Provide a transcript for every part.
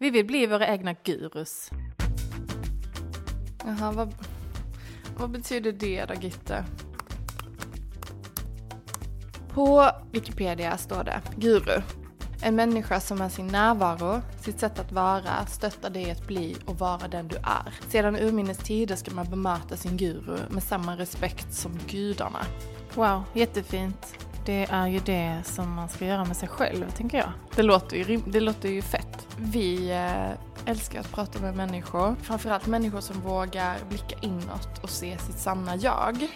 Vi vill bli våra egna gurus. Jaha, vad, vad betyder det då Gitte? På Wikipedia står det guru. En människa som med sin närvaro, sitt sätt att vara, stöttar dig att bli och vara den du är. Sedan urminnes tider ska man bemöta sin guru med samma respekt som gudarna. Wow, jättefint. Det är ju det som man ska göra med sig själv, tänker jag. Det låter ju, det låter ju fett. Vi eh, älskar att prata med människor, framförallt människor som vågar blicka inåt och se sitt sanna jag.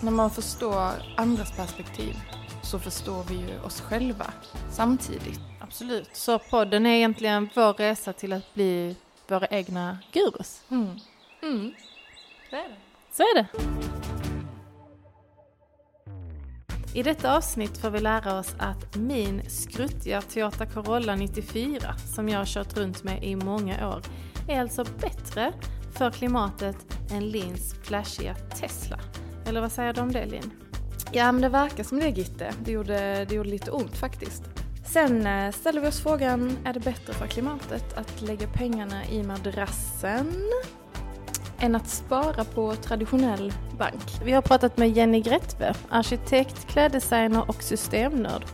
När man förstår andras perspektiv så förstår vi ju oss själva samtidigt. Absolut. Så podden är egentligen vår resa till att bli våra egna gurus. Mm. Mm. Det är det. Så är det. I detta avsnitt får vi lära oss att min skruttiga Toyota Corolla 94, som jag har kört runt med i många år, är alltså bättre för klimatet än Lins flashiga Tesla. Eller vad säger du om det Linn? Ja, men det verkar som det Gitte. Det gjorde, det gjorde lite ont faktiskt. Sen eh, ställer vi oss frågan, är det bättre för klimatet att lägga pengarna i madrassen än att spara på traditionell bank? Vi har pratat med Jenny Grättve, arkitekt, kläddesigner och systemnörd.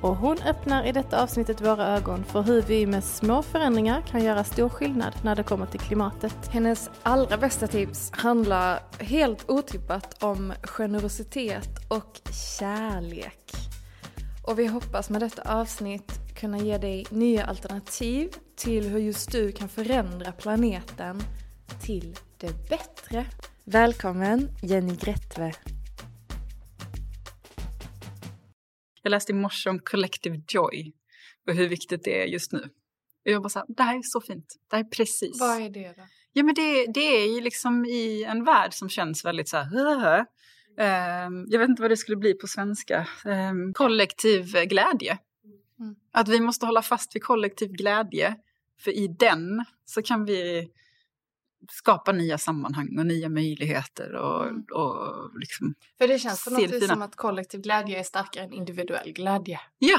Och hon öppnar i detta avsnittet våra ögon för hur vi med små förändringar kan göra stor skillnad när det kommer till klimatet. Hennes allra bästa tips handlar helt otippat om generositet och kärlek. Och vi hoppas med detta avsnitt kunna ge dig nya alternativ till hur just du kan förändra planeten till det bättre. Välkommen Jenny Grättve. Jag läste i morse om collective joy och hur viktigt det är just nu. Och jag bara så här, det här är så fint. Det här är precis. Vad är det då? Ja men det, det är ju liksom i en värld som känns väldigt så här, Ehm, jag vet inte vad det skulle bli på svenska. Ehm, kollektiv glädje. Mm. Att vi måste hålla fast vid kollektiv glädje. För i den så kan vi skapa nya sammanhang och nya möjligheter och, Mm. och liksom, För det känns på något vis som att kollektiv glädje är starkare än individuell glädje. ja.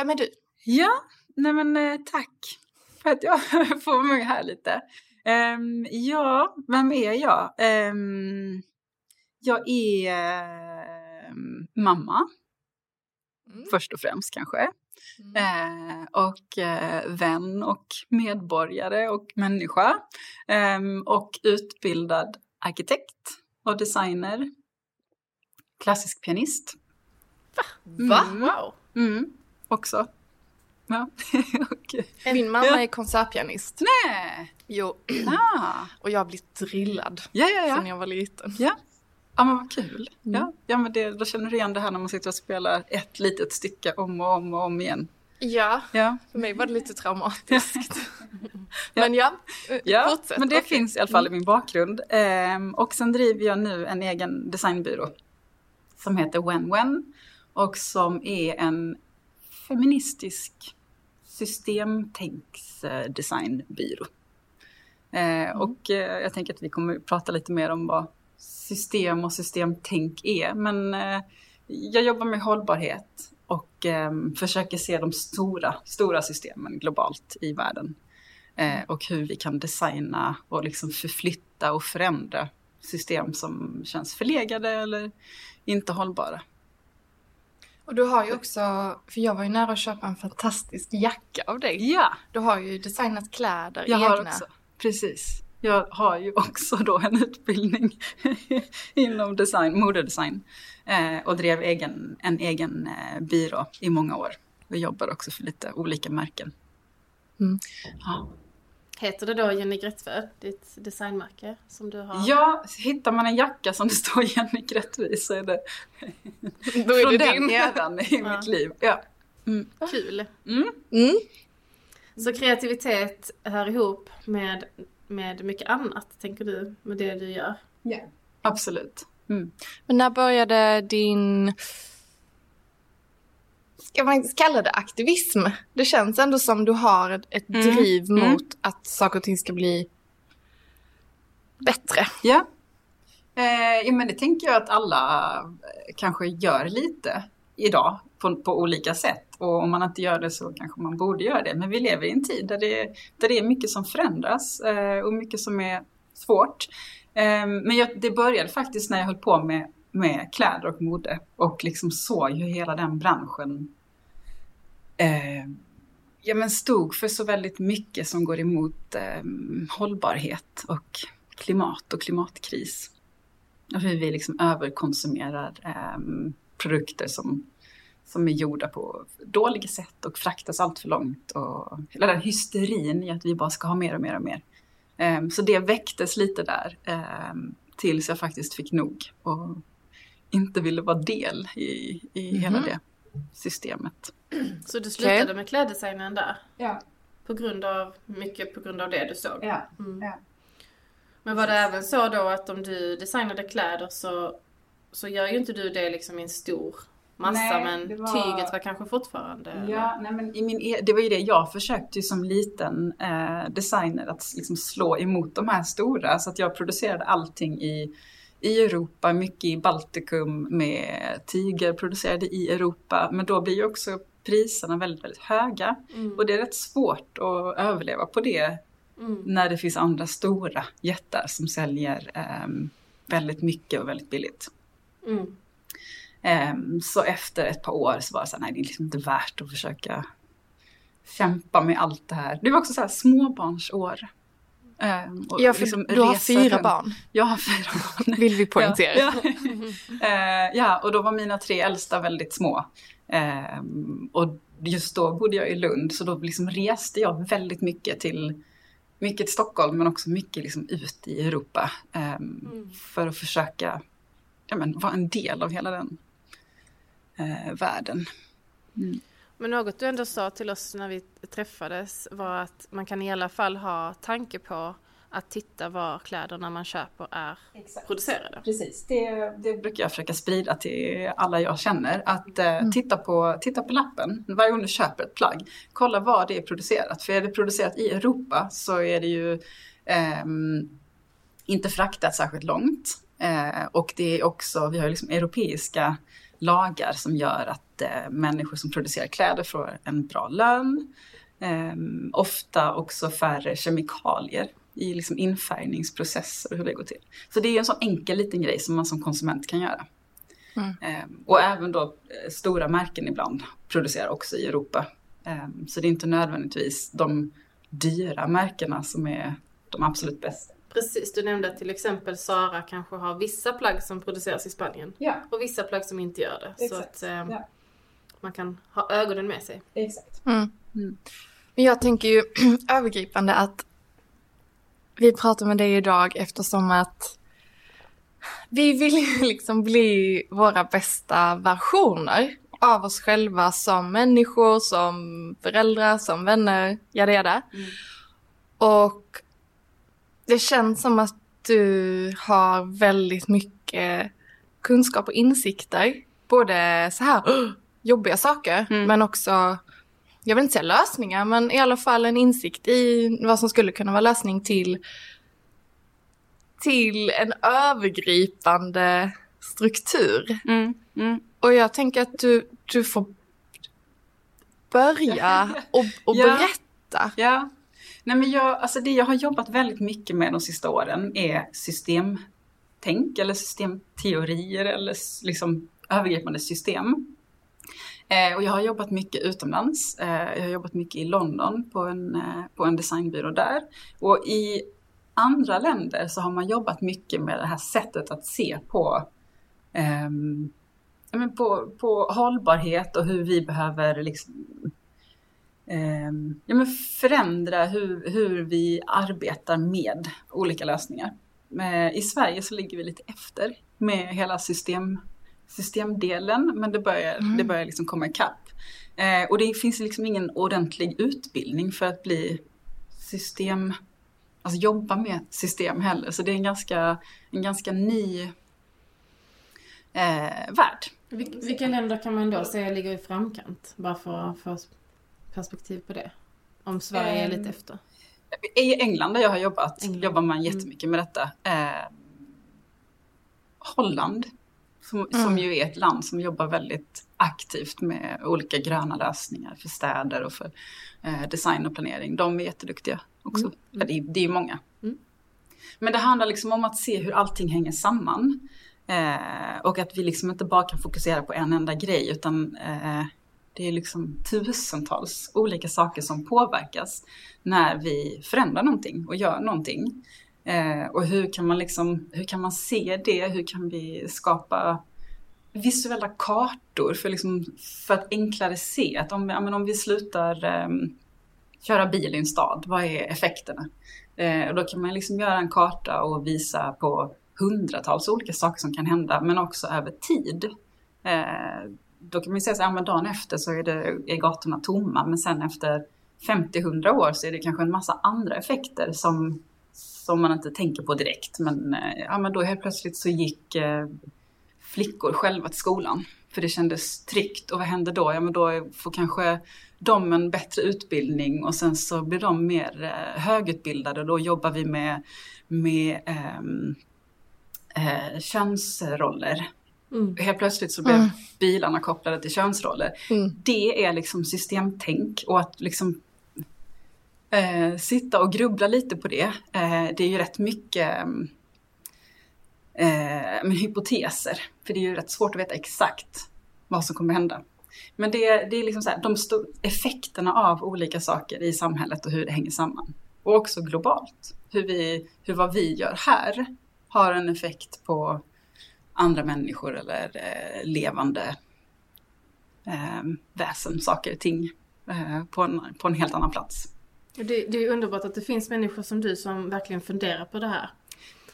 Vem är du? Ja, nej men eh, tack för att jag får med här lite. Ehm, ja, vem är jag? Ehm, jag är ehm, mamma, Mm. först och främst kanske. Mm. Eh, och eh, vän och medborgare och människa. Ehm, och utbildad arkitekt och designer. Klassisk pianist. Va? Mm. Wow! Mm, också. Ja. och, Min mamma Ja. är konsertpianist. nej! Jo, Ah. och jag har blivit drillad Ja, ja, sen ja. jag var liten. Ja, ja men vad kul. Mm. Ja, ja men det, då känner du igen det här när man sitter och spelar ett litet stycke om och om och om igen. Ja, Ja, för mig var det lite traumatiskt. Men ja, ja fortsätt. men det Okej. finns i alla fall i min bakgrund. Ehm, och sen driver jag nu en egen designbyrå som heter When When och som är en feministisk systemtänksdesignbyrå. Eh, Och eh, jag tänker att vi kommer prata lite mer om vad system och systemtänk är. Men eh, jag jobbar med hållbarhet och eh, försöker se de stora, stora systemen globalt i världen. Eh, och hur vi kan designa och liksom förflytta och förändra system som känns förlegade eller inte hållbara. Och du har ju också, för jag var ju nära att köpa en fantastisk jacka av dig. Ja, Du har ju designat kläder, jag egna. har också. Precis. Jag har ju också då en utbildning inom design, modedesign eh, och drev egen, en egen eh, byrå i många år. Och jobbar också för lite olika märken. Mm. Ja. Heter det då Jenny Grättved, ditt designmärke som du har? ja, hittar man en jacka som det står Jenny Grättvis så är det Då är från det den din. eran i Ja. mitt liv. Ja. Kul! Mm. Mm. Så kreativitet hör ihop med, med mycket annat, tänker du, med det du gör? Absolut. Mm. Men när började din, ska man kalla det aktivism? Det känns ändå som du har ett, ett Mm. driv Mm. mot att saker och ting ska bli bättre. Ja. Eh, ja, men det tänker jag att alla eh, kanske gör lite idag på, på olika sätt. Och om man inte gör det så kanske man borde göra det. Men vi lever i en tid där det, där det är mycket som förändras eh, och mycket som är svårt. Eh, men jag, det började faktiskt när jag höll på med, med kläder och mode och liksom såg hur hela den branschen eh, ja, men stod för så väldigt mycket som går emot eh, hållbarhet och klimat och klimatkris. Och hur vi liksom överkonsumerar eh, produkter som, som är gjorda på dåliga sätt och fraktas allt för långt. Och hela den hysterin i att vi bara ska ha mer och mer och mer. Eh, så det väcktes lite där eh, tills jag faktiskt fick nog och inte ville vara del i, i hela det systemet. Så du slutade Okej. med kläddesignen där? Ja, På grund av, mycket på grund av det du såg? ja, Mm. ja. Men var det även så då att om du designade kläder så, så gör ju inte du det liksom i en stor massa Nej, men var- tyget var kanske fortfarande... eller? Ja, nej men i min, e- det var ju det jag försökte ju som liten eh, designer att liksom slå emot de här stora. Så att jag producerade allting i, i Europa, mycket i Baltikum med tyger producerade i Europa. Men då blir ju också priserna väldigt, väldigt höga. Mm. Och det är rätt svårt att överleva på det Mm. när det finns andra stora jättar som säljer ehm, väldigt mycket och väldigt billigt. Mm. Ehm, så efter ett par år så var det så här, nej det är liksom inte värt att försöka kämpa med allt det här. Det var också så här småbarnsår. Ehm, och Ja, för liksom du har fyra runt. barn, Jag har fyra barn. vill vi poängtera. Ja, ja. Eh, ja, och då var mina tre äldsta väldigt små. Ehm, och just då bodde jag i Lund, så då liksom reste jag väldigt mycket till, mycket till Stockholm, men också mycket liksom ut i Europa. ehm, Mm. För att försöka ja, men, vara en del av hela den eh, världen. Men något du ändå sa till oss när vi träffades var att man kan i alla fall ha tanke på att titta var kläderna man köper är producerade. Precis, det, det brukar jag försöka sprida till alla jag känner. Att eh, titta, på, titta på lappen varje gång du köper ett plagg. Kolla var det är producerat. För är det producerat i Europa så är det ju ehm, inte fraktat särskilt långt. Eh, och det är också, vi har ju liksom europeiska lagar som gör att eh, människor som producerar kläder får en bra lön. Ehm, ofta också färre kemikalier i liksom infärgningsprocesser och hur det går till. Så det är en sån enkel liten grej som man som konsument kan göra. Mm. Ehm, och även då eh, stora märken ibland producerar också i Europa. Ehm, så det är inte nödvändigtvis de dyra märkena som är de absolut bästa. Precis, du nämnde att till exempel Sara kanske har vissa plagg som produceras i Spanien Ja, och vissa plagg som inte gör det. Så Exakt, att eh, ja. man kan ha ögonen med sig. exakt. Mm. Mm. Men jag tänker ju övergripande att vi pratar med dig idag eftersom att vi vill ju liksom bli våra bästa versioner av oss själva som människor, som föräldrar, som vänner, jada jada. Mm. Och det känns som att du har väldigt mycket kunskap och insikter. Både så här jobbiga saker, Mm. men också, jag vill inte säga lösningar, men i alla fall en insikt i vad som skulle kunna vara lösning till, till en övergripande struktur. Mm. Mm. Och jag tänker att du, du får börja och, och Ja. berätta. Ja. Nej, men jag, alltså det jag har jobbat väldigt mycket med de sista åren är systemtänk eller systemteorier eller liksom övergripande system. Eh, och jag har jobbat mycket utomlands. Eh, jag har jobbat mycket i London på en, eh, på en designbyrå där. Och i andra länder så har man jobbat mycket med det här sättet att se på ehm, men på, på hållbarhet och hur vi behöver liksom eh, ja, men förändra hur, hur vi arbetar med olika lösningar. Eh, I Sverige så ligger vi lite efter med hela system, systemdelen, men det börjar, mm. det börjar liksom komma ikapp. Eh, och det finns liksom ingen ordentlig utbildning för att bli system, alltså jobba med system heller. Så det är en ganska, en ganska ny eh, värld. Vilka länder kan man då säga ligger i framkant? Bara för få perspektiv på det. Om Sverige är lite ehm, efter. I England där jag har jobbat England. jobbar man jättemycket med detta. Eh, Holland, som, mm. som ju är ett land som jobbar väldigt aktivt med olika gröna lösningar för städer och för eh, design och planering. De är jätteduktiga också. Mm. Ja, det, är, det är många. Mm. Men det handlar liksom om att se hur allting hänger samman. Eh, och att vi liksom inte bara kan fokusera på en enda grej utan eh, det är liksom tusentals olika saker som påverkas när vi förändrar någonting och gör någonting. Eh, och hur kan man liksom, hur kan man se det? Hur kan vi skapa visuella kartor för, liksom, för att enklare se att om, ja, men om vi slutar eh, köra bil i en stad, vad är effekterna? Eh, och då kan man liksom göra en karta och visa på hundratals olika saker som kan hända, men också över tid. Eh, då kan man säga så här, men dagen efter så är, det, är gatorna tomma, men sen efter 50-100 år så är det kanske en massa andra effekter som, som man inte tänker på direkt. Men, eh, ja, men då helt plötsligt så gick eh, flickor själva till skolan. För det kändes tryggt. Och vad händer då? Ja men då får kanske de en bättre utbildning och sen så blir de mer eh, högutbildade. Då jobbar vi med, med ehm, eh, könsroller. Mm. Helt plötsligt så blev mm. bilarna kopplade till könsroller. Mm. Det är liksom systemtänk och att liksom eh, sitta och grubbla lite på det. Eh, det är ju rätt mycket eh, men hypoteser. För det är ju rätt svårt att veta exakt vad som kommer hända. Men det, det är liksom så här, de effekterna av olika saker i samhället och hur det hänger samman. Och också globalt. Hur, vi, hur vad vi gör här har en effekt på andra människor eller eh, levande eh, väsen, saker, ting eh, på, en, på en helt annan plats. Det, det är underbart att det finns människor som du som verkligen funderar på det här.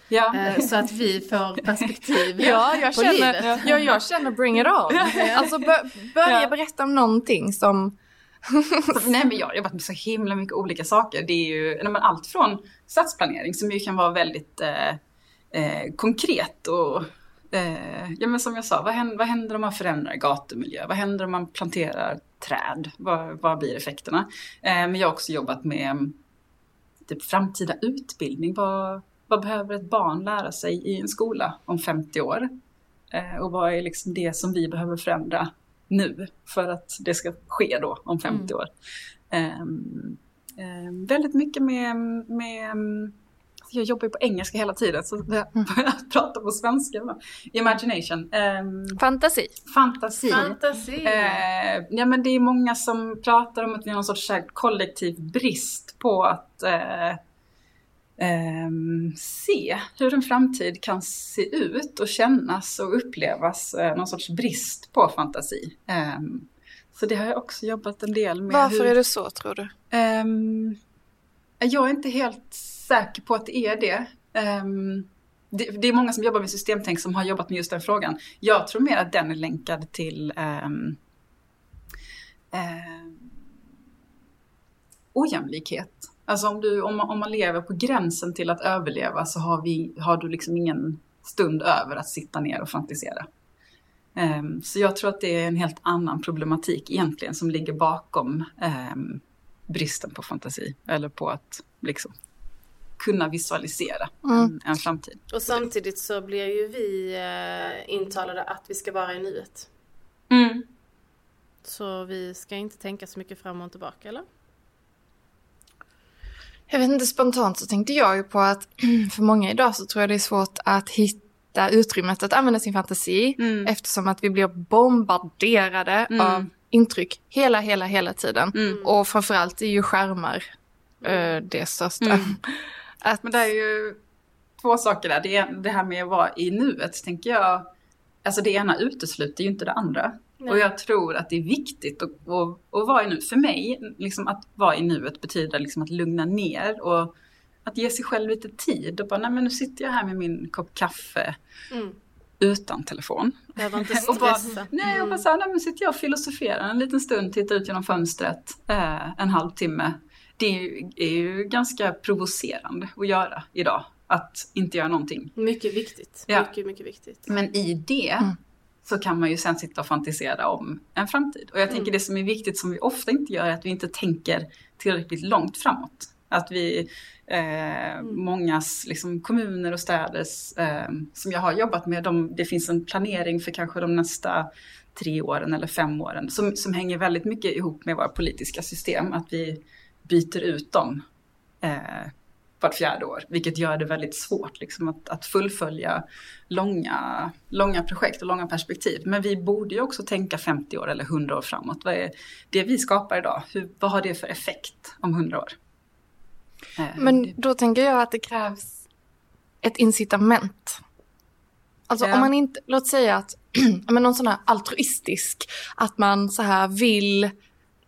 Ja. Eh, så att vi får perspektiv ja, jag på känner, livet. Ja, jag känner bring it on. Alltså börja ja. berätta om någonting som... Nej men jag har jobbat med så himla mycket olika saker. Det är ju men allt från stadsplanering som ju kan vara väldigt eh, eh, konkret och eh, ja men som jag sa, vad händer, vad händer om man förändrar gatumiljö? Vad händer om man planterar träd? Vad, vad blir effekterna? Eh, men jag har också jobbat med typ framtida utbildning. Vad, vad behöver ett barn lära sig i en skola om 50 år? Eh, och vad är liksom det som vi behöver förändra nu för att det ska ske då om 50 mm. år? Um, um, väldigt mycket med, med jag jobbar ju på engelska hela tiden så jag mm. pratar på svenska. Imagination. Um, fantasi. Fantasi. Fantasi. Uh, ja men det är många som pratar om att vi har någon sorts kollektiv brist på att uh, um, se hur en framtid kan se ut och kännas och upplevas. Uh, någon sorts brist på fantasi. Um, så det har jag också jobbat en del med. Varför hur, är det så tror du? Um, jag är inte helt säker på att det är det. Um, det, det, är många som jobbar med systemtänk som har jobbat med just den frågan. Jag tror mer att den är länkad till um, uh, ojämlikhet. Alltså om, du, om, om man lever på gränsen till att överleva så har, vi, har du liksom ingen stund över att sitta ner och fantisera. Um, så jag tror att det är en helt annan problematik egentligen som ligger bakom um, bristen på fantasi. Eller på att liksom kunna visualisera mm. en, framtid. Och samtidigt så blir ju vi eh, intalade att vi ska vara i nuet. Mm. Så vi ska inte tänka så mycket fram och tillbaka eller? Jag vet inte, spontant så tänkte jag ju på att för många idag så tror jag det är svårt att hitta utrymmet att använda sin fantasi mm. eftersom att vi blir bombarderade mm. av intryck hela, hela, hela tiden. Mm. Och framförallt är ju skärmar uh, det största. Mm. Att... Men det är ju två saker där. Det, det här med att vara i nuet, tänker jag. Alltså det ena utesluter ju inte det andra. Nej. Och jag tror att det är viktigt att, att, att vara i nuet. För mig, liksom att vara i nuet betyder liksom att lugna ner och att ge sig själv lite tid och bara, nej men nu sitter jag här med min kopp kaffe. Mm utan telefon. Behöver inte stressa. och bara, nej, och bara så här, nej, men sitter jag och filosoferar en liten stund, tittar ut genom fönstret eh, en halvtimme. Det är ju, är ju ganska provocerande att göra idag, att inte göra någonting. Mycket viktigt. Ja. Mycket, mycket viktigt. Men i det mm. så kan man ju sen sitta och fantisera om en framtid. Och jag tänker mm. det som är viktigt, som vi ofta inte gör, är att vi inte tänker tillräckligt långt framåt. Att vi Eh, mm. Mångas liksom, kommuner och städers eh, som jag har jobbat med, de, det finns en planering för kanske de nästa tre åren eller fem åren som, som hänger väldigt mycket ihop med våra politiska system. Att vi byter ut dem eh, vart fjärde år, vilket gör det väldigt svårt liksom, att, att fullfölja långa, långa projekt och långa perspektiv. Men vi borde ju också tänka 50 år eller 100 år framåt. Vad är det vi skapar idag? Hur, vad har det för effekt om 100 år? Eh, Men då tänker jag att det krävs ett incitament. Alltså ja. om man inte, låt säga att, men någon sån här altruistisk, att man så här vill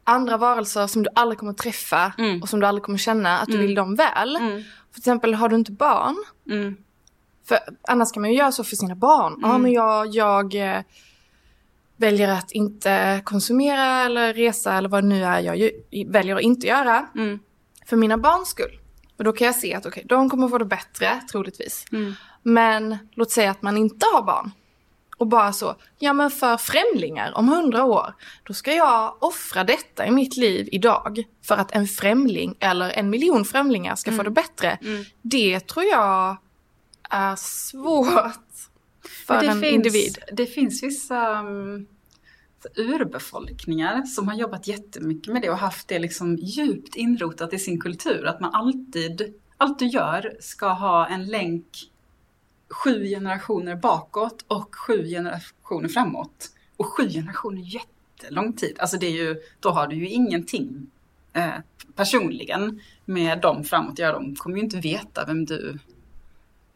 andra varelser som du aldrig kommer träffa mm. och som du aldrig kommer känna, att du mm. vill dem väl. Mm. För till exempel har du inte barn, mm. för annars kan man ju göra så för sina barn. Ja men jag, jag eh, väljer att inte konsumera eller resa eller vad det nu är jag väljer att inte göra. Mm för mina barns skull. Och då kan jag se att okej, okay, de kommer få det bättre troligtvis. Mm. Men låt säga att man inte har barn. Och bara så, ja men för främlingar om hundra år, då ska jag offra detta i mitt liv idag för att en främling eller en miljon främlingar ska mm. få det bättre. Mm. Det tror jag är svårt för en finns, individ. Det finns vissa um urbefolkningar som har jobbat jättemycket med det och haft det liksom djupt inrotat i sin kultur. Att man alltid, allt du gör ska ha en länk sju generationer bakåt och sju generationer framåt. Och sju generationer är jättelång tid. Alltså det är ju, då har du ju ingenting eh, personligen med dem framåt. Ja, de kommer ju inte veta vem du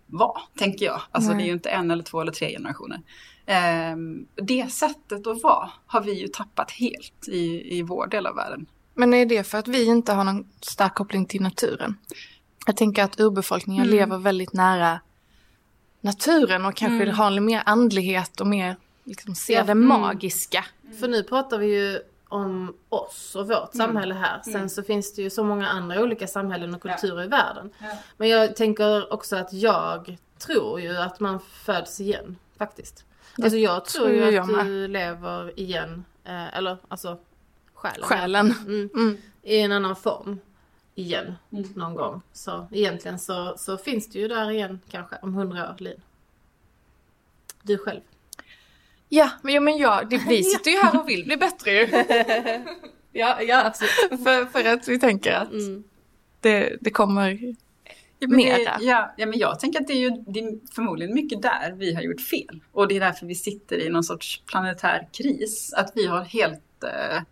var, tänker jag. Alltså Nej. det är ju inte en eller två eller tre generationer. Ehm, det sättet att vara har vi ju tappat helt i, i vår del av världen. Men är det för att vi inte har någon stark koppling till naturen? Jag tänker att urbefolkningen mm. lever väldigt nära naturen och kanske mm. har mer andlighet och mer liksom ser ja, det mm. magiska. Mm. För nu pratar vi ju om oss och vårt mm. samhälle här. Sen mm. så finns det ju så många andra olika samhällen och kulturer ja. i världen. Ja. Men jag tänker också att jag tror ju att man föds igen faktiskt. Alltså jag tror ju att jag du lever igen, eh, eller alltså själen. Själen. Mm. Mm. I en annan form. Igen, mm. någon gång. Så egentligen så, så finns det ju där igen kanske om hundra år, Lin. Du själv. Ja, men, men jag, det, vi sitter ju här och vill bli bättre ju. ja, ja absolut. för, för att vi tänker att mm. det, det kommer Ja, men det, ja, ja, men jag tänker att det är ju det är förmodligen mycket där vi har gjort fel. Och det är därför vi sitter i någon sorts planetär kris. Att vi har helt eh,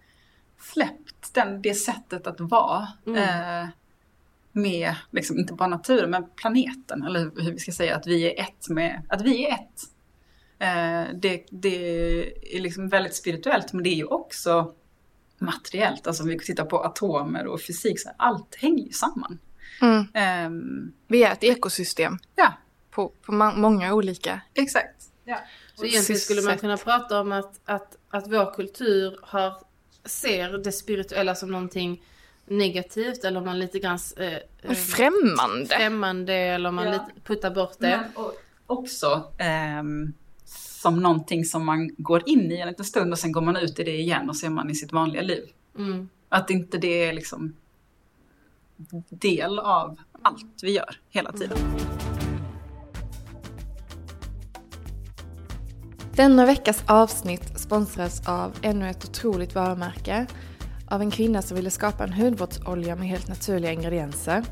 släppt den, det sättet att vara mm. eh, med, liksom, inte bara naturen, men planeten. Eller hur vi ska säga, att vi är ett med, att vi är ett. Eh, det, det är liksom väldigt spirituellt, men det är ju också materiellt. Alltså om vi tittar på atomer och fysik, så allt hänger ju samman. Mm. Um, vi är ett ekosystem. Ja. På, på många olika Exakt. Ja. Så egentligen skulle man kunna prata om att, att, att vår kultur har, ser det spirituella som någonting negativt eller om man lite grann... Eh, eh främmande. Främmande eller om man ja. lite puttar bort det. Men också eh, som någonting som man går in i en liten stund och sen går man ut i det igen och så är man i sitt vanliga liv. Mm. Att inte det är liksom del av allt vi gör hela tiden. Denna veckas avsnitt sponsras av ännu ett otroligt varumärke av en kvinna som ville skapa en hudvårdsolja med helt naturliga ingredienser.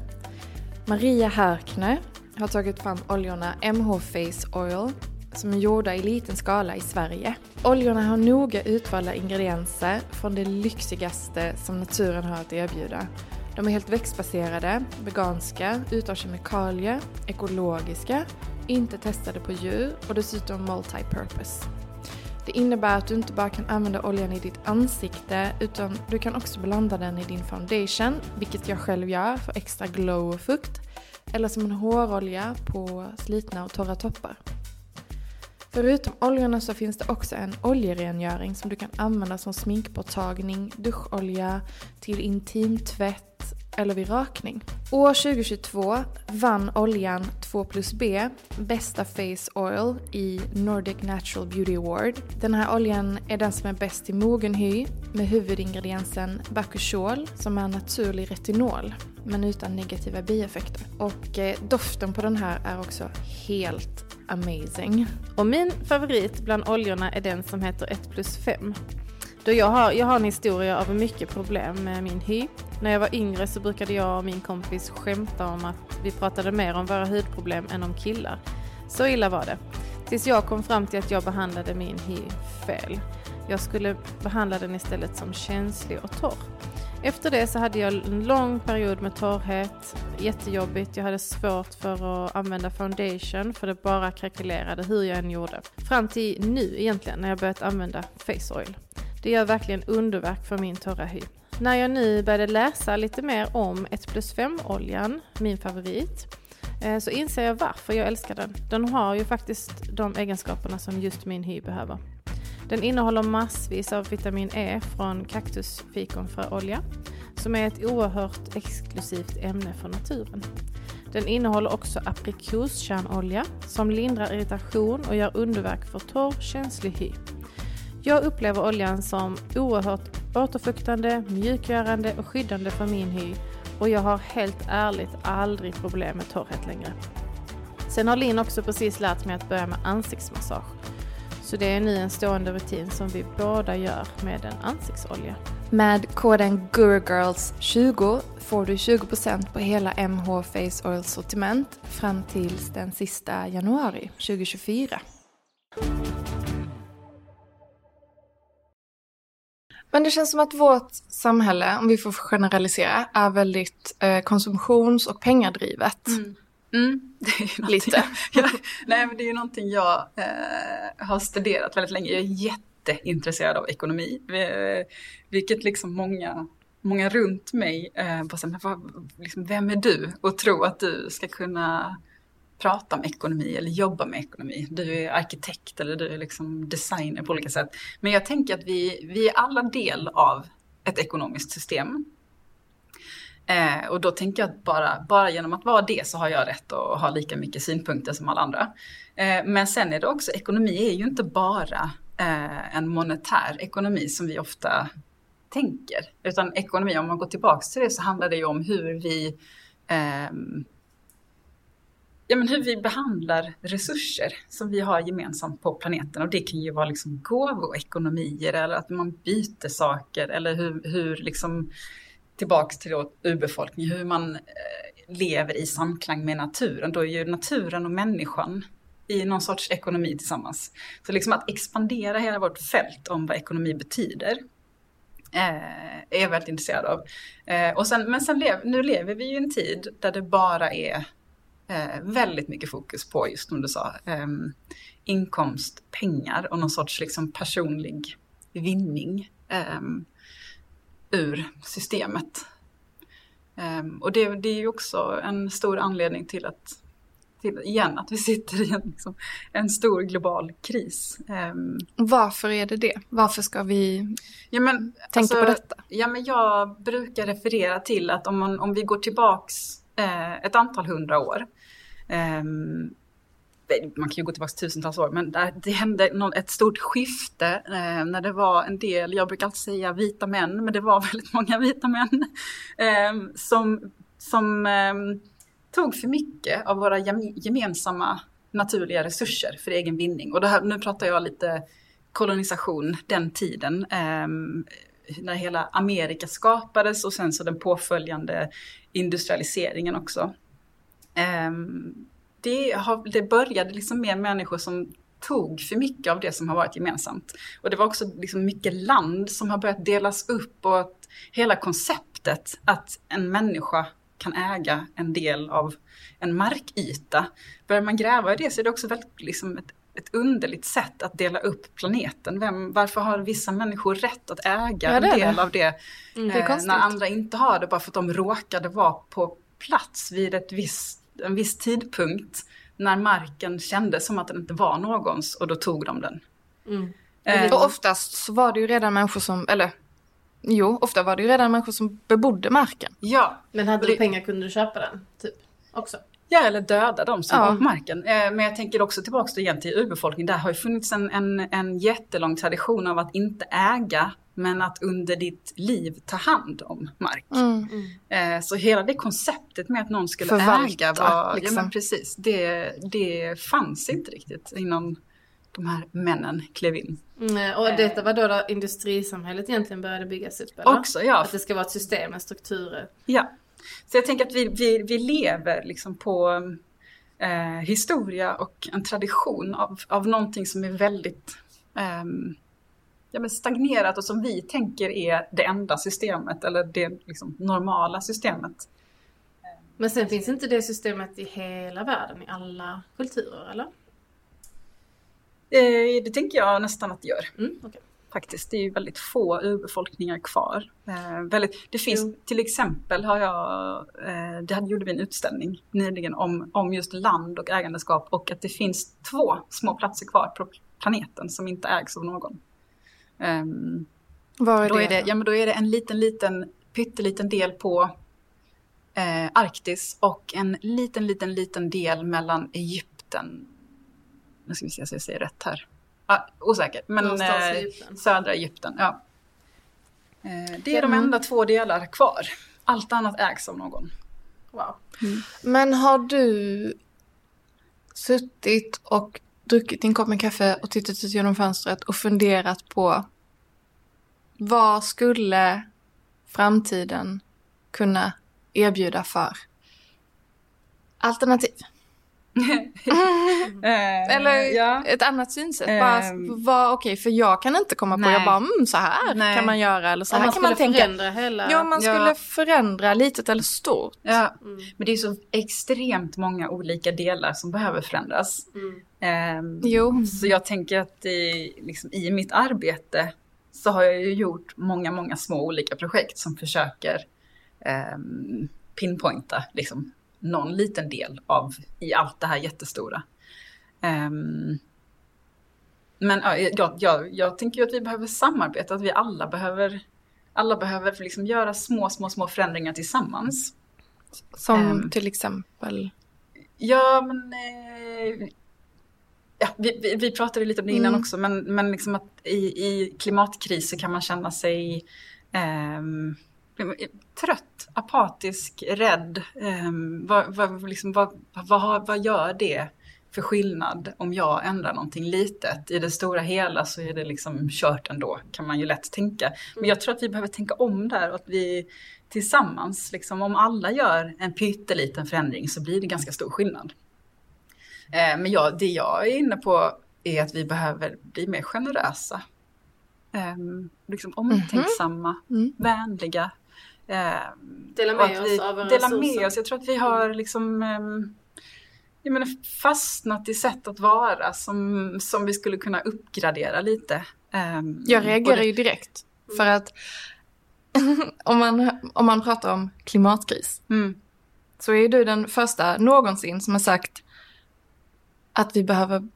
Maria Härkner har tagit fram oljorna MH Face Oil som är gjorda i liten skala i Sverige. Oljorna har noga utvalda ingredienser från det lyxigaste som naturen har att erbjuda de är helt växtbaserade, veganska, utan kemikalier, ekologiska, inte testade på djur och dessutom multi-purpose. Det innebär att du inte bara kan använda oljan i ditt ansikte utan du kan också blanda den i din foundation, vilket jag själv gör för extra glow och fukt, eller som en hårolja på slitna och torra toppar. Förutom oljorna så finns det också en oljerengöring som du kan använda som sminkborttagning, duscholja, till intimtvätt eller vid rakning. År 2022 vann oljan 2 plus B bästa face oil i Nordic Natural Beauty Award. Den här oljan är den som är bäst i mogen hy med huvudingrediensen bakuchol som är naturlig retinol men utan negativa bieffekter. Och eh, doften på den här är också helt amazing. Och min favorit bland oljorna är den som heter 1 plus 5. Då jag, har, jag har en historia av mycket problem med min hy. När jag var yngre så brukade jag och min kompis skämta om att vi pratade mer om våra hudproblem än om killar. Så illa var det. Tills jag kom fram till att jag behandlade min hy fel. Jag skulle behandla den istället som känslig och torr. Efter det så hade jag en lång period med torrhet, jättejobbigt. Jag hade svårt för att använda foundation för det bara krackelerade hur jag än gjorde. Fram till nu egentligen när jag börjat använda face oil. Det gör verkligen underverk för min torra hy. När jag nu började läsa lite mer om 1 plus 5-oljan, min favorit, eh, så inser jag varför jag älskar den. Den har ju faktiskt de egenskaperna som just min hy behöver. Den innehåller massvis av vitamin E från kaktusfikonfröolja som är ett oerhört exklusivt ämne för naturen. Den innehåller också aprikoskärnolja som lindrar irritation och gör underverk för torr, känslig hy. Jag upplever oljan som oerhört återfuktande, mjukgörande och skyddande för min hy och jag har helt ärligt aldrig problem med torrhet längre. Sen har Linn också precis lärt mig att börja med ansiktsmassage. Så det är nu en stående rutin som vi båda gör med en ansiktsolja. Med koden GURGIRLS20 får du 20% på hela MH Face Oil sortiment fram tills den sista januari 2024. Men det känns som att vårt samhälle, om vi får generalisera, är väldigt eh, konsumtions och pengadrivet. Mm. Mm, det är Lite. Jag, nej, men det är ju någonting jag eh, har studerat väldigt länge. Jag är jätteintresserad av ekonomi. Vilket liksom många, många runt mig eh, bara säger, men vad, liksom, vem är du? Och tro att du ska kunna prata om ekonomi eller jobba med ekonomi. Du är arkitekt eller du är liksom designer på olika sätt. Men jag tänker att vi, vi är alla del av ett ekonomiskt system. Eh, och då tänker jag att bara, bara genom att vara det så har jag rätt att ha lika mycket synpunkter som alla andra. Eh, men sen är det också, ekonomi är ju inte bara eh, en monetär ekonomi som vi ofta tänker. Utan ekonomi, om man går tillbaka till det så handlar det ju om hur vi eh, ja, men hur vi behandlar resurser som vi har gemensamt på planeten. Och det kan ju vara liksom gåvoekonomier eller att man byter saker eller hur, hur liksom tillbaks till urbefolkningen, hur man eh, lever i samklang med naturen. Då är ju naturen och människan i någon sorts ekonomi tillsammans. Så liksom att expandera hela vårt fält om vad ekonomi betyder eh, är jag väldigt intresserad av. Eh, och sen, men sen lev, nu lever vi ju i en tid där det bara är eh, väldigt mycket fokus på, just som du sa, ehm, inkomst, pengar och någon sorts liksom personlig vinning ehm, ur systemet. Um, och det, det, är ju också en stor anledning till att, till, igen, att vi sitter i en, liksom, en stor global kris. Um, Varför är det det? Varför ska vi ja, men, tänka alltså, på detta? Ja, men jag brukar referera till att om, man, om vi går tillbaks eh, ett antal hundra år Um, man kan ju gå tillbaka tusentals år, men det hände ett stort skifte eh, när det var en del, jag brukar alltid säga vita män, men det var väldigt många vita män eh, som, som eh, tog för mycket av våra gemensamma naturliga resurser för egen vinning. Och här, nu pratar jag lite kolonisation, den tiden, eh, när hela Amerika skapades och sen så den påföljande industrialiseringen också eh, det, har, det började liksom med människor som tog för mycket av det som har varit gemensamt. Och det var också liksom mycket land som har börjat delas upp och att hela konceptet att en människa kan äga en del av en markyta. Börjar man gräva i det så är det också väldigt liksom ett, ett underligt sätt att dela upp planeten. Vem, varför har vissa människor rätt att äga Ja, en del det. av det, Mm, det eh, när andra inte har det bara för att de råkade vara på plats vid ett viss, en viss tidpunkt när marken kändes som att den inte var någons och då tog de den. Mm. Eh, Och oftast så var det ju redan människor som, eller jo, ofta var det ju redan människor som bebodde marken. ja, Men hade Det- du pengar kunde du köpa den, typ. Också. Ja, eller döda de som Ja. var på marken. Eh, Men jag tänker också tillbaka då igen till urbefolkningen. Där har ju funnits en, en, en jättelång tradition av att inte äga, men att under ditt liv ta hand om mark. Mm. Eh, Så hela det konceptet med att någon skulle Förvalta, äga var, liksom. ja men precis, det, det fanns inte riktigt innan de här männen klev in. Mm, och detta var då, då industrisamhället egentligen började byggas upp, eller? Också, ja. Att det ska vara ett system med strukturer. Ja, så jag tänker att vi, vi, vi lever liksom på eh, historia och en tradition av, av någonting som är väldigt ehm, ja, men stagnerat och som vi tänker är det enda systemet eller det liksom, normala systemet. Men sen finns inte det systemet i hela världen, i alla kulturer, eller? Eh, det tänker jag nästan att det gör. Mm, okej. faktiskt. Det är ju väldigt få urbefolkningar kvar. Eh, väldigt, det finns Jo. till exempel har jag, eh, det gjorde vi en utställning nyligen om, om just land och ägandeskap och att det finns två små platser kvar på planeten som inte ägs av någon. Ehm, Var är då, det? är det, ja, men då är det en liten, liten, pytteliten del på eh, Arktis och en liten, liten, liten del mellan Egypten. Nu ska vi se så jag säger rätt här. Ah, osäker, men eh, Egypten. södra Egypten. Ja. Eh, det är de Mm. enda två delar kvar. Allt annat ägs av någon. Wow. Men har du suttit och druckit din kopp med kaffe och tittat ut genom fönstret och funderat på vad skulle framtiden kunna erbjuda för alternativ? Eh, Eller ja. ett annat synsätt. Ehm. Bara, vad, okej, för jag kan inte komma på, Nej. jag bara, mm, så här Nej. kan man göra eller så här man kan man tänka. förändra hela... Ja, man Ja. skulle förändra litet eller stort. Ja, Mm. men det är så extremt många olika delar som behöver förändras. Mm. Jo. Så jag tänker att i, liksom, i mitt arbete så har jag ju gjort många, många små olika projekt som försöker ehm, pinpointa liksom, någon liten del av i allt det här jättestora. Ehm, men ja, jag, jag, jag tänker att vi behöver samarbeta, att vi alla behöver, alla behöver liksom göra små, små, små förändringar tillsammans. Som Ehm. till exempel. Ja, men... Eh, ja, vi, vi, vi pratade lite om det innan Mm. också, men, men liksom att i, i klimatkriser kan man känna sig ehm, trött, apatisk, rädd. Ehm, vad, vad, liksom, vad, vad, vad gör det för skillnad om jag ändrar någonting litet? I det stora hela så är det liksom kört ändå, kan man ju lätt tänka. Men jag tror att vi behöver tänka om där och att vi tillsammans, liksom, om alla gör en pytteliten förändring så blir det ganska stor skillnad. Eh, men jag, det jag är inne på är att vi behöver bli mer generösa. Eh, liksom omtänksamma, Mm. vänliga. Eh, Dela med oss av våra Dela med oss. Jag tror att vi har liksom ehm, jag menar, fastnat i sätt att vara som, som vi skulle kunna uppgradera lite. Ehm, Jag reagerar ju direkt. För att om, man, om man pratar om klimatkris Mm, så är du den första någonsin som har sagt att vi behöver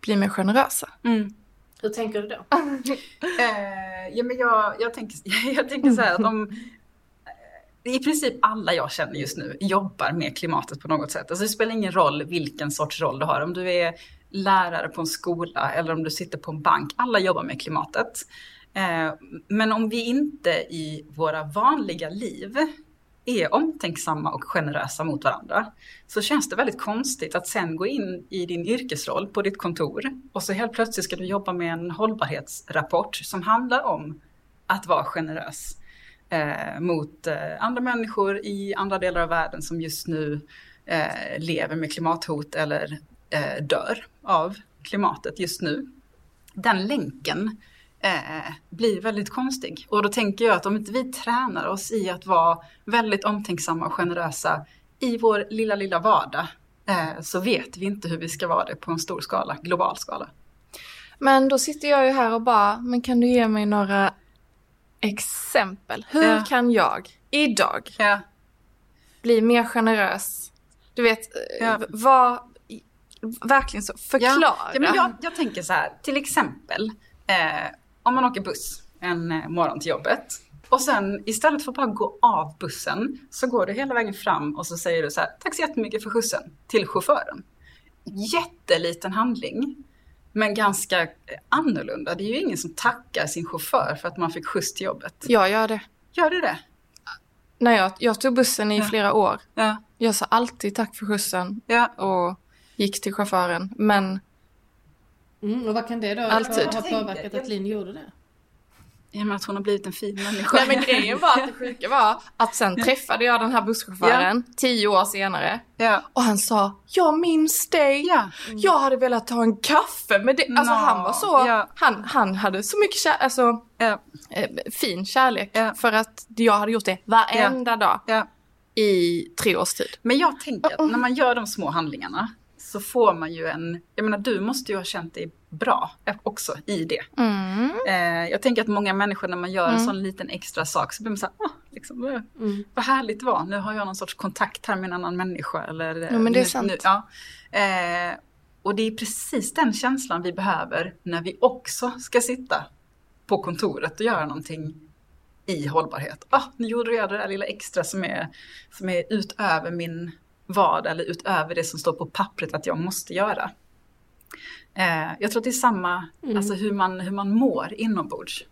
bli mer generösa. mm. Hur tänker du då? Eh, ja, men jag, jag, tänker, jag tänker så här att om i princip alla jag känner just nu jobbar med klimatet på något sätt. Alltså det spelar ingen roll vilken sorts roll du har. Om du är lärare på en skola eller om du sitter på en bank. Alla jobbar med klimatet. Eh, men om vi inte i våra vanliga liv är omtänksamma och generösa mot varandra så känns det väldigt konstigt att sen gå in i din yrkesroll på ditt kontor och så helt plötsligt ska du jobba med en hållbarhetsrapport som handlar om att vara generös eh, mot eh, andra människor i andra delar av världen som just nu eh, lever med klimathot eller eh, dör av klimatet just nu. Den länken eh, blir väldigt konstig. Och då tänker jag att om inte vi tränar oss i att vara väldigt omtänksamma och generösa i vår lilla, lilla vardag eh, så vet vi inte hur vi ska vara det på en stor skala, global skala. Men då sitter jag ju här och bara, men kan du ge mig några exempel? Hur Ja. kan jag idag Ja, bli mer generös? Du vet, Ja. ja. vad, verkligen så, förklara. Ja, men jag, jag tänker så här, till exempel eh, om man åker buss en eh, morgon till jobbet och sen istället för att bara gå av bussen så går du hela vägen fram och så säger du så här, tack så jättemycket för skjutsen till chauffören. Jätteliten handling, men ganska annorlunda. Det är ju ingen som tackar sin chaufför för att man fick skjuts till jobbet. Jag gör det. Gör du det? När jag, jag tog bussen i Ja. flera år. Ja. Jag sa alltid tack för skjutsen Ja. och gick till chauffören. Men Mm, och vad kan det då Alltid. ha påverkat att Linn gjorde det? I och med att hon har blivit en fin människa. Nej men grejen var att det sjuka var att sen träffade jag den här busschauffören tio år senare. Ja. Och han sa, jag minns dig. Ja. Jag hade velat ta en kaffe med dig. Alltså Nå, han var så, ja. han, han hade så mycket kär, alltså, Ja. eh, fin kärlek. Ja. För att jag hade gjort det varenda dag ja. i tre års tid. Men jag tänker att när man gör de små handlingarna så får man ju en, jag menar du måste ju ha känt dig bra också i det. Mm. Eh, jag tänker att många människor när man gör en sån liten extra sak så blir man såhär, åh, liksom, eh, Mm. vad härligt det var, nu har jag någon sorts kontakt här med en annan människa. Eller, eh, Ja, men det är nu, sant. Nu, ja. eh, och det är precis den känslan vi behöver när vi också ska sitta på kontoret och göra någonting i hållbarhet. Ah, nu gjorde jag det där lilla extra som är, som är utöver min vardag eller utöver det som står på pappret att jag måste göra. Eh, jag tror att det är samma, alltså hur man, hur man mår inombords.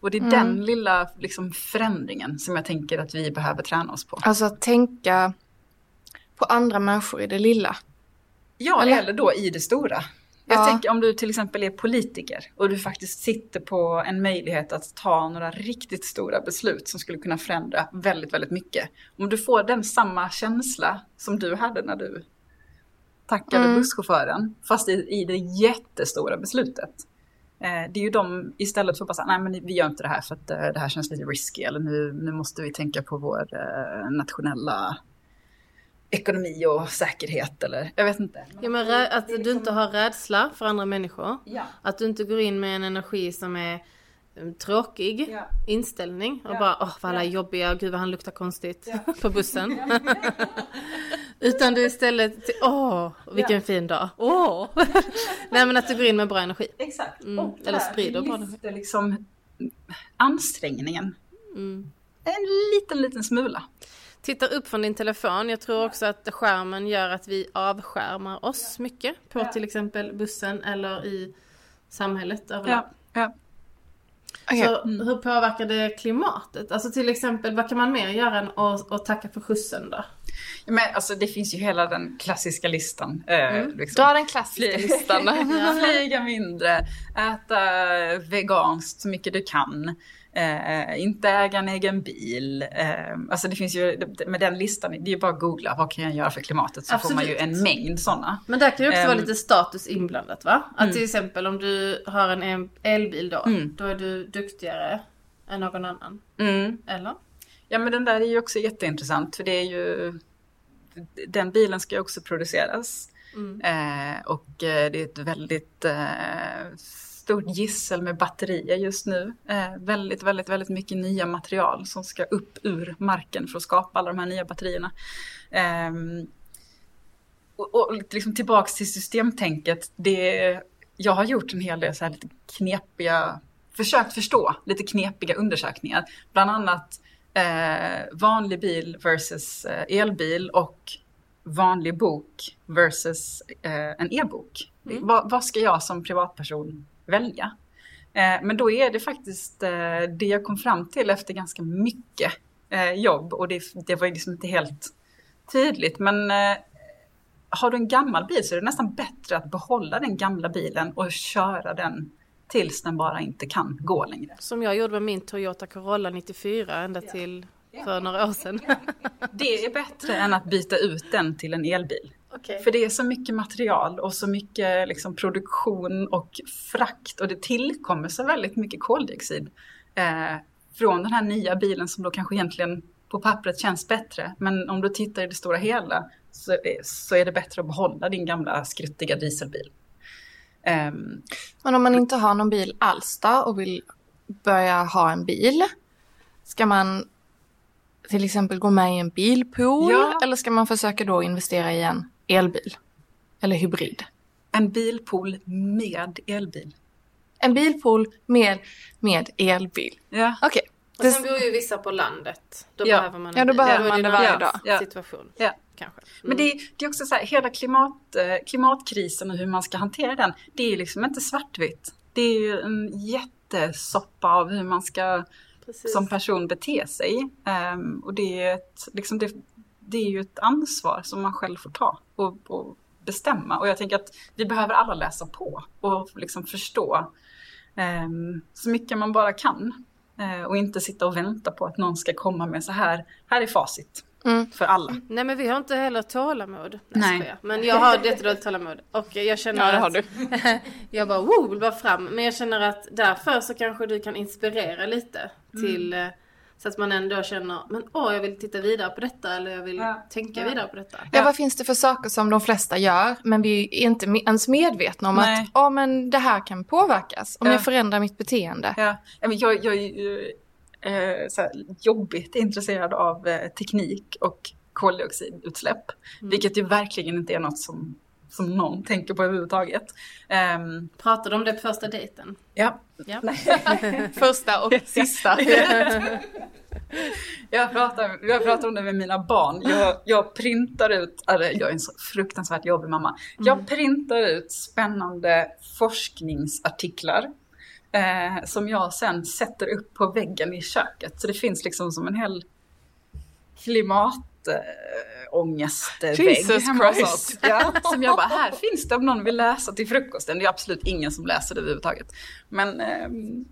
Och det är den lilla liksom, förändringen som jag tänker att vi behöver träna oss på. Alltså att tänka på andra människor i det lilla. Ja, Eller- eller, då i det stora. Jag Ja. tänker om du till exempel är politiker och du faktiskt sitter på en möjlighet att ta några riktigt stora beslut som skulle kunna förändra väldigt, väldigt mycket. Om du får den samma känsla som du hade när du tackade Mm. busschauffören, fast i, i det jättestora beslutet. Eh, det är ju de, istället för att bara säga, nej men vi gör inte det här för att eh, det här känns lite risky eller nu, nu måste vi tänka på vår eh, nationella ekonomi och säkerhet eller jag vet inte. Ja, men att du inte har rädsla för andra människor. Ja. Att du inte går in med en energi som är mm, tråkig Ja. inställning och Ja. bara åh vad alla är jobbiga, gud vad han luktar konstigt på bussen. Utan du istället, till- åh vilken fin dag, åh! Nej men att du går in med bra energi. Exakt. Mm, Och eller sprider bara lyfter liksom ansträngningen. Mm. En liten, liten smula. Titta upp från din telefon. Jag tror också att skärmen gör att vi avskärmar oss mycket på till exempel bussen eller i samhället överlag. Ja, ja. Okej. Så hur påverkar det klimatet? Alltså till exempel, vad kan man mer göra än att, att tacka för skjutsen då? Men alltså det finns ju hela den klassiska listan. Eh, liksom. Dra den klassiska Fly- listan. Flyga mindre, äta veganskt så mycket du kan. Eh, inte äga en egen bil. Eh, alltså det finns ju, med den listan, det är ju bara att googla vad kan jag göra för klimatet så får man ju Absolut. en mängd sådana. Men där kan ju också vara Ehm. lite status inblandat va? Att till exempel om du har en elbil då, Mm. då är du duktigare än någon annan. Mm. Eller? Ja men den där är ju också jätteintressant för det är ju Den bilen ska ju också produceras. Eh, och eh, det är ett väldigt eh, stort gissel med batterier just nu. Eh, väldigt, väldigt, väldigt mycket nya material som ska upp ur marken för att skapa alla de här nya batterierna. Ehm, och, och liksom tillbaks till systemtänket. Det, jag har gjort en hel del så här lite knepiga, försökt förstå lite knepiga undersökningar. Bland annat eh, vanlig bil versus eh, elbil och vanlig bok versus eh, en e-bok. Vad, vad ska jag som privatperson välja? Eh, men då är det faktiskt eh, det jag kom fram till efter ganska mycket eh, jobb och det, det var ju liksom inte helt tydligt. Men har du en gammal bil så är det nästan bättre att behålla den gamla bilen och köra den tills den bara inte kan gå längre. Som jag gjorde med min Toyota Corolla 94 ända till för några år sedan. Det är bättre än att byta ut den till en elbil. Okej. För det är så mycket material och så mycket liksom, produktion och frakt och det tillkommer så väldigt mycket koldioxid eh, från den här nya bilen som då kanske egentligen på pappret känns bättre. Men om du tittar i det stora hela så, så är det bättre att behålla din gamla skruttiga dieselbil. Um, Men om man inte har någon bil alls då och vill börja ha en bil, ska man till exempel gå med i en bilpool Ja. eller ska man försöka då investera i en elbil? Eller hybrid? en bilpool med elbil. En bilpool med, med elbil. Ja. Okej. Och sen bor ju vissa på landet. Då Ja. behöver man en Ja, då behöver man det varje dag. Ja. Situation. Ja. Kanske. Mm. Men det, det är också så här, hela klimat, eh, klimatkrisen och hur man ska hantera den, det är ju liksom inte svartvitt. Det är ju en jättesoppa av hur man ska Precis. som person bete sig. Ehm, och det är, ett, liksom det, det är ju ett ansvar som man själv får ta och, och bestämma. Och jag tänker att vi behöver alla läsa på och liksom förstå ehm, så mycket man bara kan. Eh, och inte sitta och vänta på att någon ska komma med så här, här är facit Mm. för alla. Nej men vi har inte heller tålamod. Nej. Nej. Men jag har jättedåligt tålamod. Och jag känner Ja, det har att... du. jag bara wow, vill bara fram. Men jag känner att därför så kanske du kan inspirera lite. Till... eh, Så att man ändå känner, men åh jag vill titta vidare på detta. Eller jag vill Ja. tänka Ja. vidare på detta. Ja, vad finns det för saker som de flesta gör men vi är inte ens medvetna om Nej. att ja, men det här kan påverkas om Ja. jag förändrar mitt beteende. Ja, men jag, jag är ju eh, så här, jobbigt intresserad av eh, teknik och koldioxidutsläpp. Vilket ju verkligen inte är något som, som någon tänker på överhuvudtaget. Ehm, Pratade du om det på första dejten? ja, Ja. Första och sista. jag pratar, jag pratar om det med mina barn. Jag, jag printar ut, eller jag är en så fruktansvärt jobbig mamma. Jag printar ut spännande forskningsartiklar. Eh, som jag sen sätter upp på väggen i köket. Så det finns liksom som en hel klimatångestvägg Jesus hemma hos oss. Ja, som jag bara, här finns det om någon vill läsa till frukosten. Det är absolut ingen som läser det överhuvudtaget. Men ehm,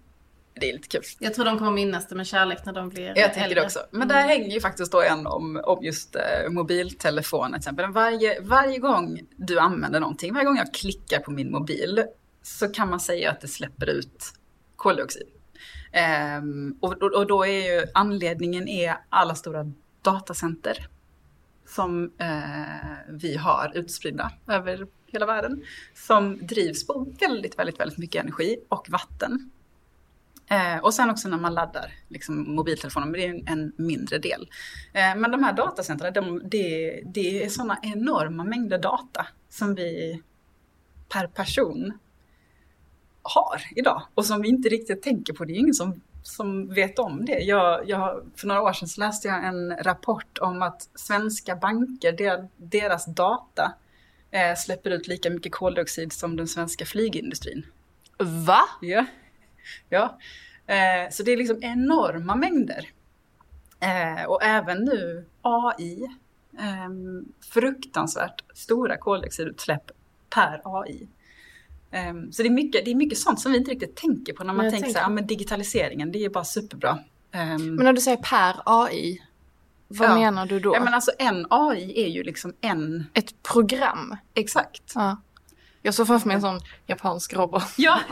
det är lite kul. Jag tror de kommer minnas det med kärlek när de blir Jag tänker äldre. det också. Men där hänger ju faktiskt då en om, om just eh, mobiltelefon till exempel. Varje, varje gång du använder någonting, varje gång jag klickar på min mobil så kan man säga att det släpper ut koldioxid. Ehm, och, och, och då är ju anledningen är alla stora datacenter som eh, vi har utspridda över hela världen. Som drivs på väldigt, väldigt, väldigt mycket energi och vatten. Eh, och sen också när man laddar liksom, mobiltelefonen, men det är en, en mindre del. Eh, men de här datacentren, de, det, det är sådana enorma mängder data som vi per person har idag. Och som vi inte riktigt tänker på. Det är ju ingen som, som vet om det. Jag, jag, för några år sedan så läste jag en rapport om att svenska banker, der, deras data eh, släpper ut lika mycket koldioxid som den svenska flygindustrin. Va? Ja. ja. Eh, så det är liksom enorma mängder. Eh, och även nu AI. Eh, fruktansvärt stora koldioxidutsläpp per AI. Eh, så det är, mycket, det är mycket sånt som vi inte riktigt tänker på när man jag tänker så tänker- här, ja, men digitaliseringen, det är bara superbra. Eh, Men när du säger per AI, vad Ja. menar du då? ja, men alltså en AI är ju liksom en, Ett program? exakt. Ja. Jag såg framför mig en sån japansk robot. Ja,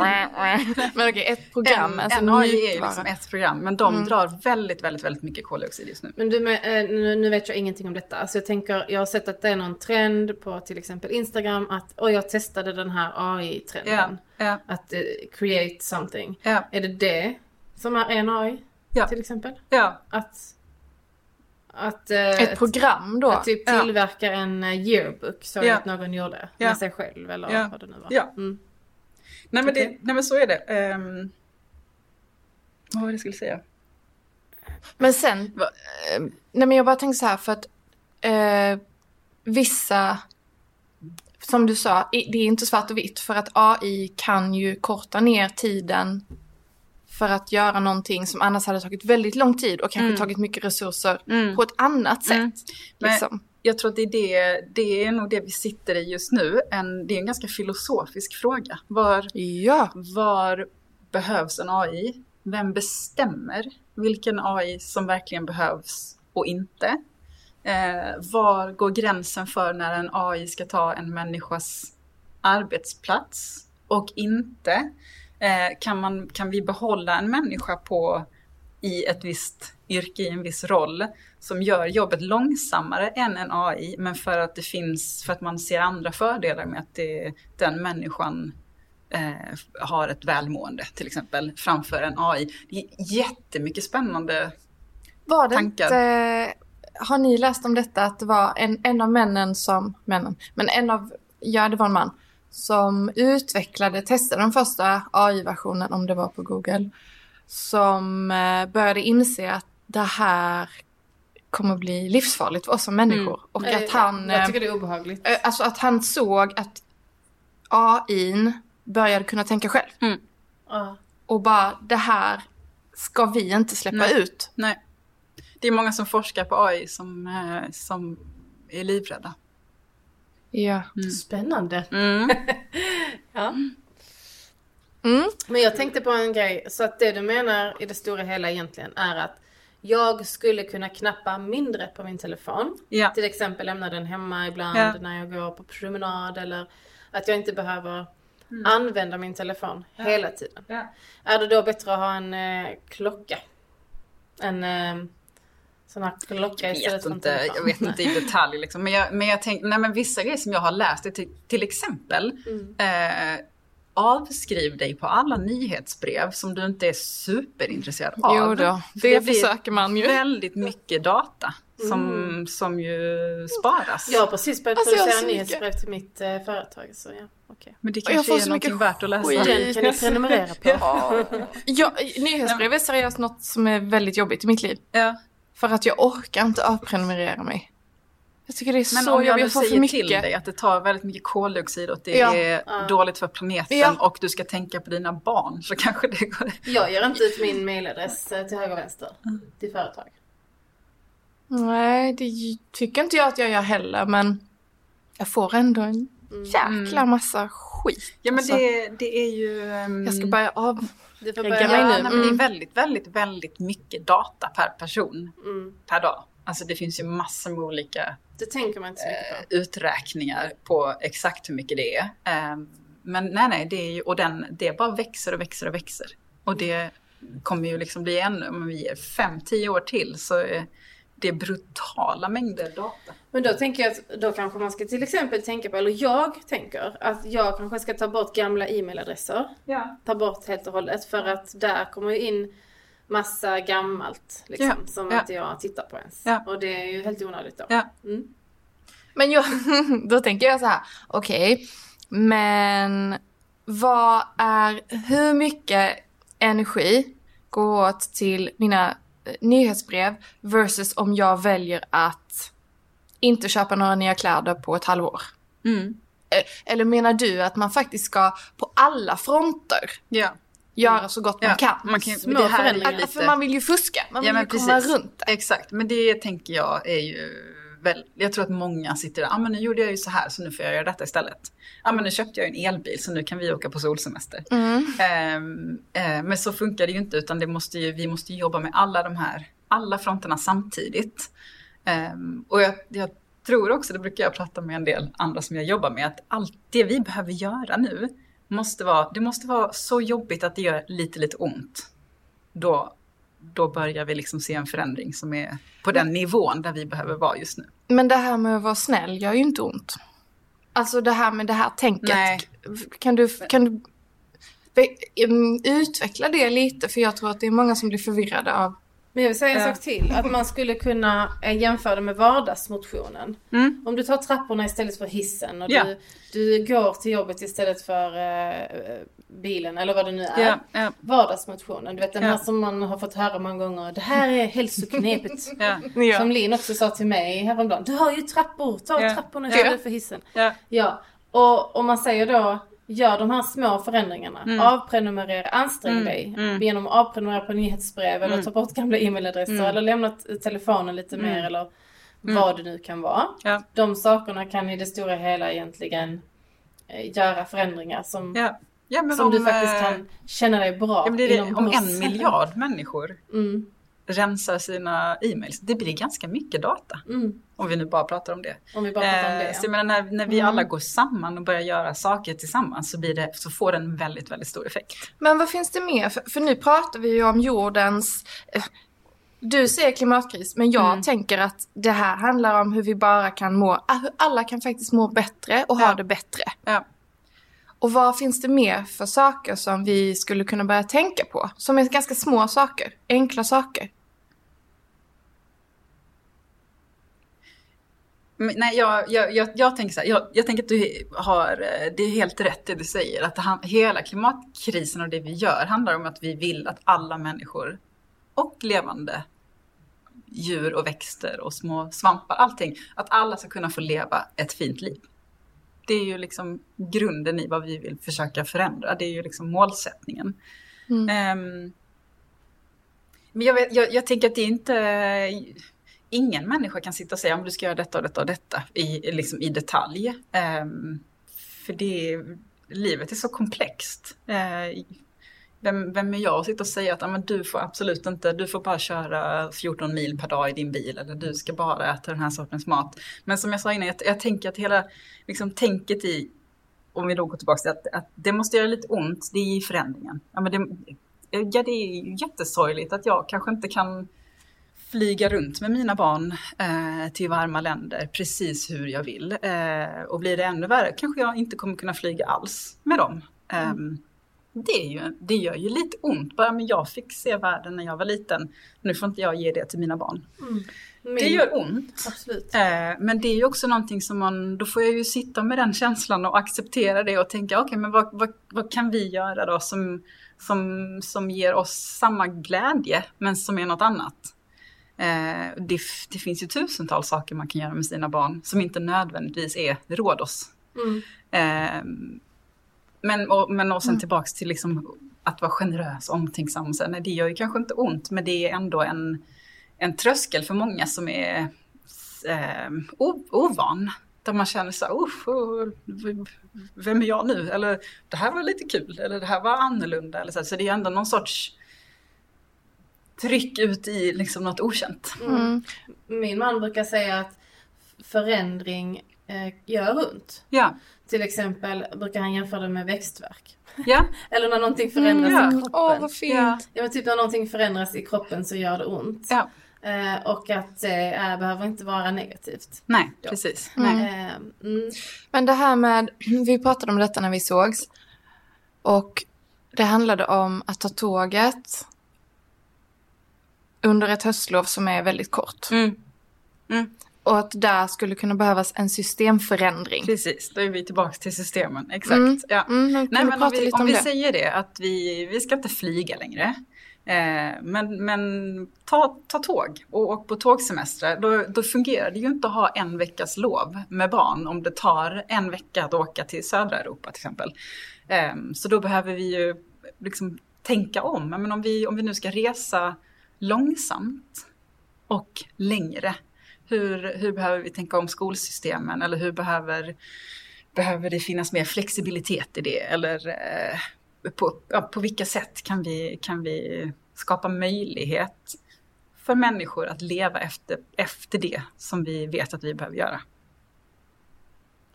Men okej, ett program. en, alltså en AI är ju liksom ett program, men de Mm. drar väldigt, väldigt, väldigt mycket koldioxid just nu. Men du, med, eh, nu, vet jag ingenting om detta. Alltså jag tänker, jag har sett att det är någon trend på till exempel Instagram att, och jag testade den här AI-trenden. Ja, ja, Att eh, create something. ja, Är det det som är en AI? Ja. Till exempel? ja. Att, att, eh, Ett program då? att typ Ja. tillverka en eh, yearbook så Ja. att någon gjorde. Ja. Med sig själv eller Ja. vad det nu var. Ja. Mm. Nej men, det, Okej. nej men så är det. Um, vad var det jag skulle säga? Men sen, eh, nej men jag bara tänkte så här för att eh, vissa, som du sa, det är inte svart och vitt för att AI kan ju korta ner tiden för att göra någonting som annars hade tagit väldigt lång tid och kanske Mm. tagit mycket resurser Mm. på ett annat sätt. Mm. Liksom. Jag tror att det är, det, det är nog det vi sitter i just nu. En, det är en ganska filosofisk fråga. Var, Ja, var behövs en AI? Vem bestämmer vilken AI som verkligen behövs och inte? Eh, var går gränsen för när en AI ska ta en människas arbetsplats och inte? Eh, kan, man, kan vi behålla en människa på i ett visst yrke, i en viss roll, som gör jobbet långsammare än en AI, men för att det finns, för att man ser andra fördelar med att det, den människan eh, har ett välmående till exempel, framför en AI. Det är jättemycket spännande Var det tankar. inte, har ni läst om detta att det var en, en av männen som, männen, men en av, ja det var en man, som utvecklade, testade den första AI-versionen, om det var på Google, som eh, började inse att det här kommer bli livsfarligt för oss som människor. Och att han... Jag eh, tycker det är obehagligt. Eh, Alltså att han såg att AIn började kunna tänka själv. Ja. Och bara, det här ska vi inte släppa Nej. ut. Nej. Det är många som forskar på AI som, som är livrädda. Ja. Spännande. Mm. Ja. Mm. Men jag tänkte på en grej, så att det du menar i det stora hela egentligen är att jag skulle kunna knappa mindre på min telefon. Ja. Till exempel lämna den hemma ibland Ja. när jag går på promenad eller att jag inte behöver använda min telefon hela tiden. Mm. Ja. Är det då bättre att ha en eh, klocka? En eh, sån här klocka Jag istället vet inte, jag vet inte i detalj liksom. Men jag, men jag tänker, nej men vissa grejer som jag har läst är till, till exempel Mm. eh, avskriv dig på alla nyhetsbrev som du inte är superintresserad av. Jo då, det blir försöker man ju. Väldigt mycket data som, som ju sparas. Jag har precis börjat Alltså, producera nyhetsbrev till mitt eh, företag. Så ja, okej. Men det kanske är mycket värt att läsa. Den kan ni prenumerera på. Ja, nyhetsbrev är seriöst något som är väldigt jobbigt i mitt liv. Ja. För att jag orkar inte avprenumerera mig. Jag tycker det är Men så om jag jobbigt, nu jag får för säger mycket. till dig att det tar väldigt mycket koldioxid och att det Ja. är Ja. dåligt för planeten Ja. och du ska tänka på dina barn så kanske det går. Jag ger inte ut min mailadress eh, till höger och vänster till företag. Nej, det tycker inte jag att jag gör heller, men jag får ändå en jäkla massa skit. Ja men Alltså, det, det är ju... ehm, Jag ska börja av... Du får börja Ja, nu. nej, men det är Mm. väldigt, väldigt, väldigt mycket data per person Mm. per dag. Alltså det finns ju massor med olika Det tänker man inte så mycket eh, på. uträkningar på exakt hur mycket det är. Ehm, men nej, nej, det är ju, och den, det bara växer och växer och växer. Och det kommer ju liksom bli ännu, om vi ger fem, tio år till så är det brutala mängder data. Men då tänker jag att då kanske man ska till exempel tänka på, eller jag tänker att jag kanske ska ta bort gamla e-mailadresser. Ja. Ta bort helt och hållet för att där kommer ju in massa gammalt liksom, Ja, som ja. inte jag tittar på ens. Ja. Och det är ju helt onödigt då. Ja. Mm. Men jag, då tänker jag så här, okej, men vad är, hur mycket energi går åt till mina nyhetsbrev versus om jag väljer att inte köpa några nya kläder på ett halvår? Mm. Eh, Eller menar du att man faktiskt ska på alla fronter Ja. göra så gott ja. man kan? Man kan Små förändringar. lite... För man vill ju fuska, man vill Ja, ju komma precis. runt det. Exakt, men det tänker jag är ju väl, jag tror att många sitter där, ah, men nu gjorde jag ju så här så nu får jag göra detta istället. Ja ah, men nu köpte jag en elbil så nu kan vi åka på solsemester. Mm. Ehm, eh, men så funkar det ju inte utan det måste ju, vi måste jobba med alla de här, alla fronterna samtidigt. Ehm, och jag, jag tror också, det brukar jag prata med en del andra som jag jobbar med, att allt det vi behöver göra nu måste vara, det måste vara så jobbigt att det gör lite, lite ont. Då, då börjar vi liksom se en förändring som är på den nivån där vi behöver vara just nu. Men det här med att vara snäll gör ju inte ont. Alltså det här med det här tänket. Nej. Kan du, kan du em, utveckla det lite? För jag tror att det är många som blir förvirrade av... Men jag vill säga en Ja. sak till. Att man skulle kunna eh, jämföra det med vardagsmotionen. Mm. Om du tar trapporna istället för hissen och Ja. du, du går till jobbet istället för eh, bilen eller vad det nu är. Ja, ja, Vardagsmotionen, du vet den här som man har fått höra många gånger. Det här är hälsoknepet. Som Linn också sa till mig häromdagen. Du har ju trappor, ta trapporna istället för hissen. Ja, och om man säger då Gör de här små förändringarna. Mm. Avprenumerera, ansträng Mm, dig mm. genom att avprenumerera på nyhetsbrev eller Mm. ta bort gamla e-mailadresser Mm. eller lämna telefonen lite Mm. mer eller vad det nu kan vara. ja, De sakerna kan i det stora hela egentligen eh, göra förändringar som, ja. ja som om, du faktiskt eh, kan känna dig bra Ja, det om en miljard människor rensar sina e-mails, det blir ganska mycket data. Om vi nu bara pratar om det. Om vi bara pratar om det. Eh, så ja. jag menar, när, när vi Mm. alla går samman och börjar göra saker tillsammans så, blir det, så får det en väldigt, väldigt stor effekt. Men vad finns det mer? För, för nu pratar vi ju om jordens... eh, Du säger klimatkris, men jag Mm. tänker att det här handlar om hur vi bara kan må, ah, hur alla kan faktiskt må bättre och ha Ja. det bättre. Ja. Och vad finns det mer för saker som vi skulle kunna börja tänka på? Som är ganska små saker, enkla saker. Nej, jag, jag, jag, jag tänker så här, jag, jag tänker att du har, eh, det är helt rätt det du säger, att han- hela klimatkrisen och det vi gör handlar om att vi vill att alla människor och levande djur och växter och små svampar, allting, att alla ska kunna få leva ett fint liv. Det är ju liksom grunden i vad vi vill försöka förändra, det är ju liksom målsättningen. Mm. Ehm, men jag, vet, jag, jag tänker att det är inte... Ingen människa kan sitta och säga om du ska göra detta och detta och detta i, liksom i detalj. Um, för det, livet är så komplext. Uh, vem, vem är jag att sitta och säga att ah, men du får absolut inte, du får bara köra 14 mil per dag i din bil eller du ska bara äta den här sortens mat. Men som jag sa innan, jag, jag tänker att hela liksom, tänket i, om vi då går tillbaka till att, att det måste göra lite ont, det är i förändringen. Ja, men det, ja, det är jättesorgligt att jag kanske inte kan flyga runt med mina barn eh, till varma länder precis hur jag vill. Eh, och blir det ännu värre kanske jag inte kommer kunna flyga alls med dem. Eh, det, är ju, det gör ju lite ont. Bara, men jag fick se världen när jag var liten. Nu får inte jag ge det till mina barn. Mm. Det Min- gör ont. Absolut. Eh, men det är ju också någonting som man, då får jag ju sitta med den känslan och acceptera det och tänka, okej men vad, vad, vad kan vi göra då som, som, som ger oss samma glädje men som är något annat? Eh, det, det finns ju tusentals saker man kan göra med sina barn som inte nödvändigtvis är Rhodos. Mm. Eh, men, och, men och sen Mm. tillbaks till liksom att vara generös och omtänksam. och nej, det gör ju kanske inte ont, men det är ändå en, en tröskel för många som är eh, ovan. Där man känner så här, "Uff, oh, vem är jag nu? Eller det här var lite kul, eller det här var annorlunda. Eller så, så det är ändå någon sorts tryck ut i liksom något okänt. Mm. Min man brukar säga att förändring eh, gör ont. Ja, Till exempel brukar han jämföra det med växtverk. ja, Eller när någonting förändras Mm, i ja. kroppen. Åh, vad fint. ja, Ja men typ när någonting förändras i kroppen så gör det ont. ja. Eh, och att det eh, behöver inte vara negativt. Nej, Ja. precis. Mm. Nej. Eh, mm, Men det här med, vi pratade om detta när vi sågs. Och det handlade om att ta tåget under ett höstlov som är väldigt kort. Mm. Och att där skulle kunna behövas en systemförändring. Precis, då är vi tillbaka till systemen. Exakt. Mm. Ja. Mm, Nej, men om vi, om om vi det? säger det, att vi, vi ska inte flyga längre. Eh, men men ta, ta tåg och åk på tågsemestrar. Då, då fungerar det ju inte att ha en veckas lov med barn om det tar en vecka att åka till södra Europa till exempel. Eh, så då behöver vi ju liksom tänka om. Men om vi, om vi nu ska resa långsamt och längre, hur, hur behöver vi tänka om skolsystemen eller hur behöver, behöver det finnas mer flexibilitet i det? Eller eh, på, ja, på vilka sätt kan vi, kan vi skapa möjlighet för människor att leva efter, efter det som vi vet att vi behöver göra?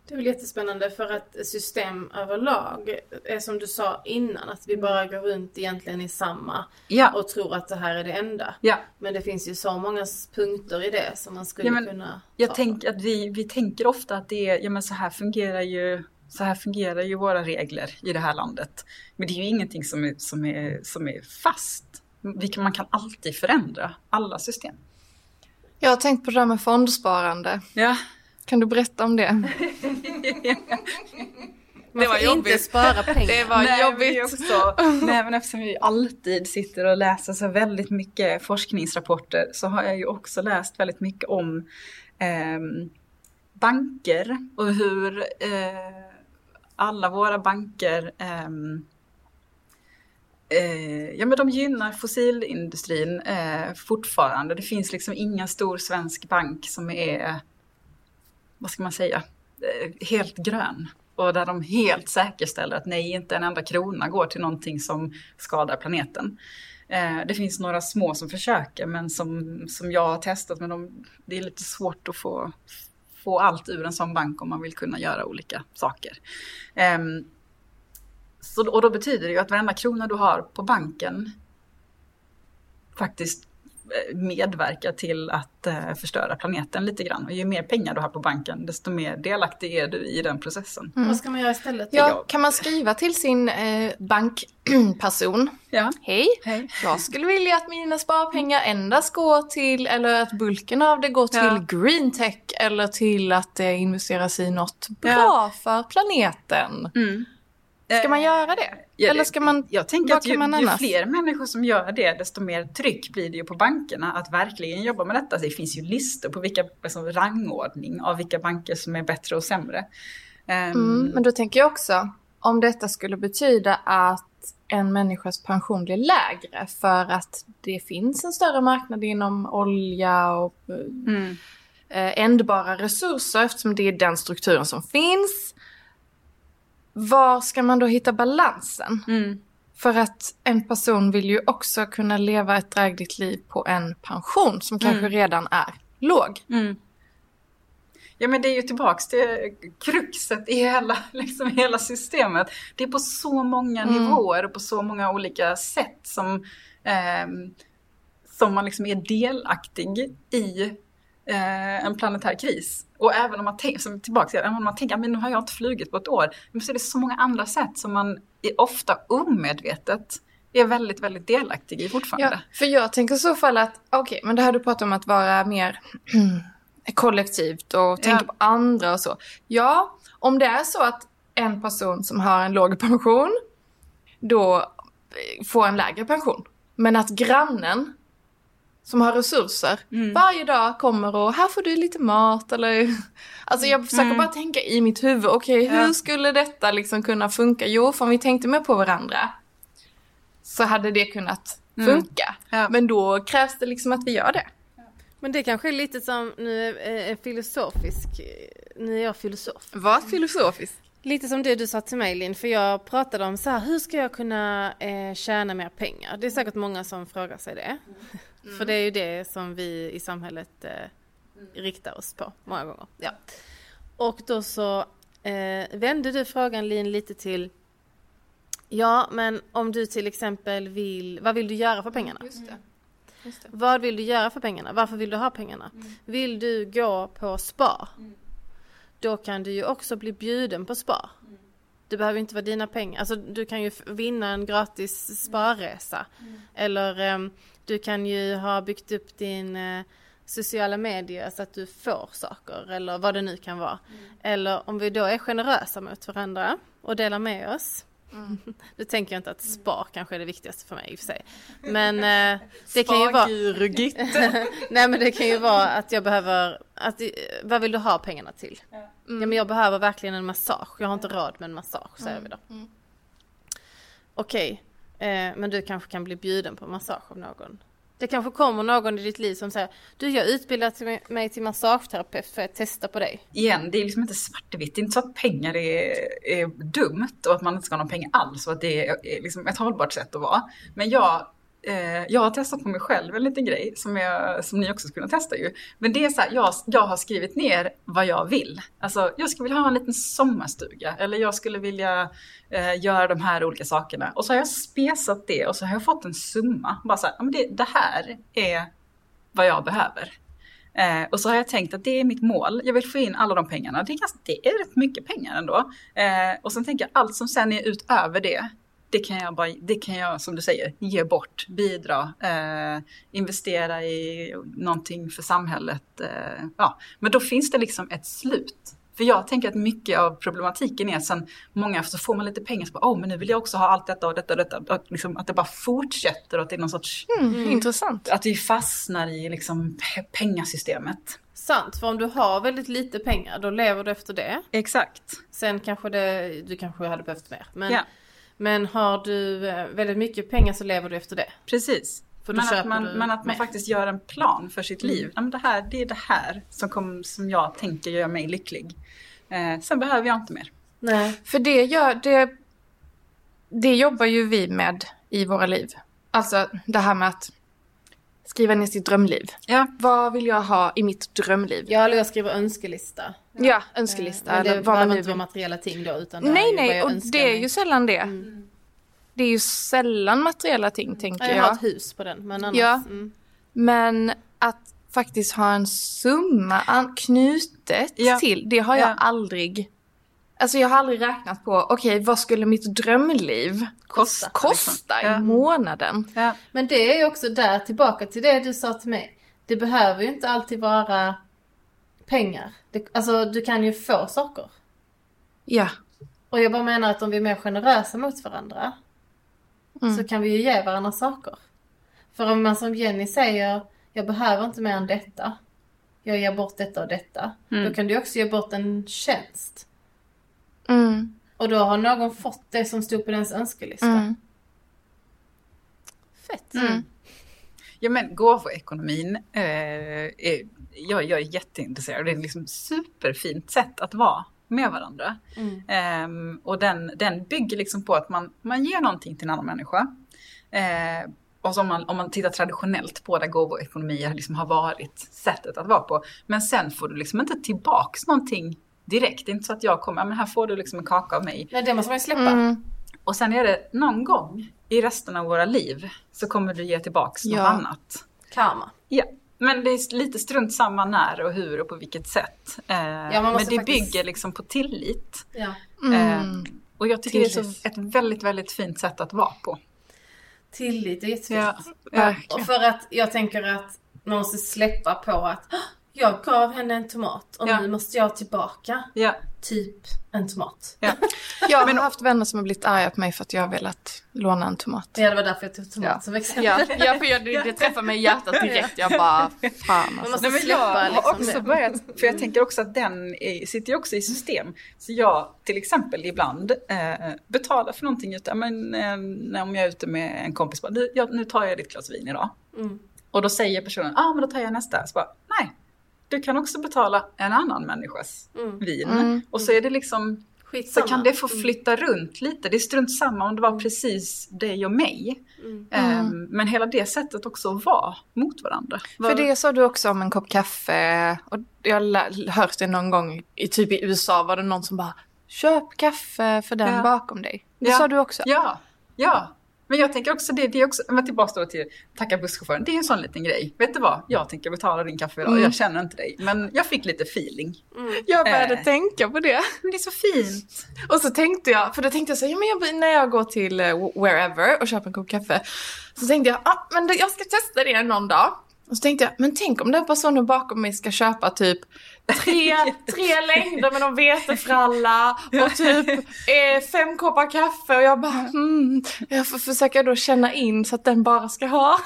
Det är väl jättespännande för att system överlag är som du sa innan att vi bara går runt egentligen i samma Ja, och tror att det här är det enda. ja. Men det finns ju så många punkter i det som man skulle Ja, men kunna Jag tänker att vi, vi tänker ofta att det är, ja men så här fungerar ju så här fungerar ju våra regler i det här landet. Men det är ju ingenting som är, som är, som är fast. Man kan alltid förändra alla system. Jag har tänkt på det där med fondsparande. Ja, Kan du berätta om det? Man det var får inte jobbigt. spara pengar. Det var nej, jobbigt. Också, nej, men eftersom vi alltid sitter och läser så väldigt mycket forskningsrapporter så har jag ju också läst väldigt mycket om ehm, banker och hur eh, alla våra banker ehm, eh, ja, men de gynnar fossilindustrin eh, fortfarande. Det finns liksom ingen stor svensk bank som är, vad ska man säga, eh, helt grön. Och där de helt säkerställer att nej, inte en enda krona går till någonting som skadar planeten. Eh, det finns några små som försöker men som, som jag har testat men de, det är lite svårt att få, få allt ur en sån bank om man vill kunna göra olika saker. Ehm, så, och då betyder det ju att varenda krona du har på banken faktiskt medverka till att eh, förstöra planeten lite grann. Och ju mer pengar du har på banken, desto mer delaktig är du i den processen. Mm. Vad ska man göra istället? Ja, kan man skriva till sin eh, bankperson? Ja. Hej, Hej, jag skulle vilja att mina sparpengar endast går till, eller att bulken av det går till ja. green tech eller till att det investeras i något bra ja. för planeten. Mm. Ska man göra det? Ja, Eller ska man, jag tänker att ju, ju, fler människor som gör det, desto mer tryck blir det ju på bankerna att verkligen jobba med detta. Det finns ju listor på vilka alltså, rangordning av vilka banker som är bättre och sämre. Um, mm, men då tänker jag också, om detta skulle betyda att en människas pension blir lägre för att det finns en större marknad inom olja och mm. Eh, ändbara resurser eftersom det är den strukturen som finns var ska man då hitta balansen? Mm. För att en person vill ju också kunna leva ett drägligt liv på en pension som kanske mm. redan är låg. Mm. Ja men det är ju tillbaks till kruxet i hela, liksom hela systemet. Det är på så många mm. nivåer och på så många olika sätt som, eh, som man liksom är delaktig i eh, en planetär kris. Och även om man tänker, tillbaka, även om man tänker, men nu har jag inte flugit på ett år. Men så är det så många andra sätt som man är ofta omedvetet är väldigt, väldigt delaktig i fortfarande. Ja, för jag tänker i så fall att, okej, okay, men det här du pratar om att vara mer kollektivt och tänka ja. på andra och så. Ja, om det är så att en person som har en låg pension då får en lägre pension. Men att grannen som har resurser mm. varje dag kommer och här får du lite mat eller... Alltså jag försöker mm. bara tänka i mitt huvud, okej okay, hur ja. skulle detta liksom kunna funka? Jo, för om vi tänkte mer på varandra så hade det kunnat mm. funka. Ja. Men då krävs det liksom att vi gör det. Men det kanske är lite som, nu är filosofisk, nu är jag filosof. Vad filosofisk? Lite som det du sa till mig Linn, för jag pratade om så här, hur ska jag kunna eh, tjäna mer pengar? Det är säkert många som frågar sig det. Mm. För det är ju det som vi i samhället eh, riktar oss på många gånger. Ja. Och då så eh, vände du frågan Lin lite till Ja, men om du till exempel vill, vad vill du göra för pengarna? Just det. Just det. Vad vill du göra för pengarna? Varför vill du ha pengarna? Mm. Vill du gå på spa? Mm. Då kan du ju också bli bjuden på spa. Mm. Det behöver inte vara dina pengar. Alltså du kan ju vinna en gratis sparresa. Mm. Eller um, du kan ju ha byggt upp din uh, sociala medier så att du får saker eller vad det nu kan vara. Mm. Eller om vi då är generösa mot varandra och delar med oss. Mm. Nu tänker jag inte att spa kanske är det viktigaste för mig i och för sig. Men eh, det kan ju vara... Nej men det kan ju vara att jag behöver, att, vad vill du ha pengarna till? Mm. Ja men jag behöver verkligen en massage, jag har inte råd med en massage säger vi då. Mm. mm. Okej, okay eh, men du kanske kan bli bjuden på massage av någon. Det kanske kommer någon i ditt liv som säger Du jag utbildat mig till massageterapeut för att testa på dig. Igen, det är liksom inte svartvitt. Det är inte så att pengar är, är dumt och att man inte ska ha någon pengar alls och att det är liksom ett hållbart sätt att vara. Men jag Eh, jag har testat på mig själv en liten grej som, jag, som ni också skulle kunna testa ju. Men det är så här, jag, jag har skrivit ner vad jag vill. Alltså jag skulle vilja ha en liten sommarstuga eller jag skulle vilja eh, göra de här olika sakerna. Och så har jag spesat det och så har jag fått en summa. Bara så här, men det, det här är vad jag behöver. Eh, och så har jag tänkt att det är mitt mål. Jag vill få in alla de pengarna. Det är, ganska, det är rätt mycket pengar ändå. Eh, och sen tänker jag allt som sen är utöver det det kan jag, bara, det kan jag som du säger, ge bort, bidra, eh, investera i någonting för samhället. Eh, ja. Men då finns det liksom ett slut. För jag tänker att mycket av problematiken är sen många, så får man lite pengar så bara, oh, men nu vill jag också ha allt detta och detta och detta. Att, liksom, att det bara fortsätter och att det är någon sorts... Mm, intressant. Att vi fastnar i liksom pengasystemet. Sant, för om du har väldigt lite pengar då lever du efter det. Exakt. Sen kanske det, du kanske hade behövt mer. Men ja. Men har du eh, väldigt mycket pengar så lever du efter det. Precis. men, att man, men att man faktiskt gör en plan för sitt mm. liv. Ja, men det, här, det är det här som, kom, som jag tänker gör mig lycklig. Eh, sen behöver jag inte mer. Nej, för det, gör, det, det jobbar ju vi med i våra liv. Alltså det här med att skriva ner sitt drömliv. Ja. Vad vill jag ha i mitt drömliv? Ja, eller jag skriver önskelista. Ja, önskelista. Men det eller vad man behöver nu inte vara materiella ting då, utan det är Nej, nej, och det är mig. ju sällan det. Det är ju sällan materiella ting, tänker Jag jag. har ett hus på den, men annars... Ja. Mm. Men att faktiskt ha en summa knutet Ja. till, det har jag Ja. aldrig... Alltså jag har aldrig räknat på, okej vad skulle mitt drömliv Kosta, kosta liksom. i Ja. månaden? Men det är ju också där, tillbaka till det du sa till mig. Det behöver ju inte alltid vara pengar. Det, alltså du kan ju få saker. Ja. Och jag bara menar att om vi är mer generösa mot varandra så kan vi ju ge varandra saker. För om man som Jenny säger, jag behöver inte mer än detta. Jag ger bort detta och detta. Då kan du också ge bort en tjänst. Mm. Och då har någon fått det som stod på dens önskelista. Mm. Fett. Ja men gåvoekonomin, eh, är, jag, jag är jätteintresserad. Det är liksom superfint sätt att vara med varandra. Ehm, och den, den bygger liksom på att man, man ger någonting till en annan människa. Eh, och så om man, om man tittar traditionellt på där gåvoekonomier liksom har varit sättet att vara på. Men sen får du liksom inte tillbaks någonting direkt. Det är inte så att jag kommer, "Ja, men här får du liksom en kaka av mig. Nej, det måste man ju släppa. Mm. Och sen är det någon gång i resten av våra liv så kommer du ge tillbaks något Ja. annat. Karma. Ja, men det är lite strunt samma när och hur och på vilket sätt. Eh, man men det faktiskt- bygger liksom på tillit. Ja. Eh, och jag tycker det är Tillit. så ett väldigt, väldigt fint sätt att vara på. Tillit är jättefint. Ja. Och för att jag tänker att man måste släppa på att "Åh, jag gav henne en tomat och Ja. nu måste jag tillbaka ja, typ en tomat. ja. Jag har haft vänner som har blivit arga på mig för att jag har velat låna en tomat. Ja, det var därför jag tog tomat Ja. som exempel. Ja, ja för jag, det, det träffar mig i hjärtat direkt. Jag bara, fan alltså. Nej, men jag har liksom också det. börjat, för jag tänker också att den är, sitter ju också i system. Så jag till exempel ibland eh, betalar för någonting ute, men, eh, när- om jag är ute med en kompis, bara, "Du, jag, nu tar jag ditt glas vin idag. Mm. Och då säger personen, ja ah, men då tar jag nästa. Så bara, nej, du kan också betala en annan människas Mm. vin. Mm. Och så är det liksom, så Skitsamma. kan det få flytta runt lite. Det är strunt samma om det var precis dig och mig. Mm. Ehm, men hela det sättet också att vara mot varandra. För det sa du också om en kopp kaffe. Och jag har hört det någon gång, i typ i USA var det någon som bara Köp kaffe för den Ja. bakom dig. Det Ja. sa du också. Ja, ja. Men jag tänker också det, det är också, men tillbaka till tacka busschauffören. Det är en sån liten grej. Vet du vad? Jag tänker betala din kaffe idag. Mm. Jag känner inte dig. Men jag fick lite feeling. Jag började Eh. tänka på det. Men det är så fint. Och så tänkte jag, för då tänkte jag så här, ja, men jag, när jag går till eh, wherever och köper en kopp kaffe. Så tänkte jag, ah, men jag ska testa det någon dag. Och så tänkte jag, men tänk om den personen bakom mig ska köpa typ tre, tre längder med någon vetefralla och typ eh, fem koppar kaffe och jag bara hmm, jag får försöka då känna in så att den bara ska ha.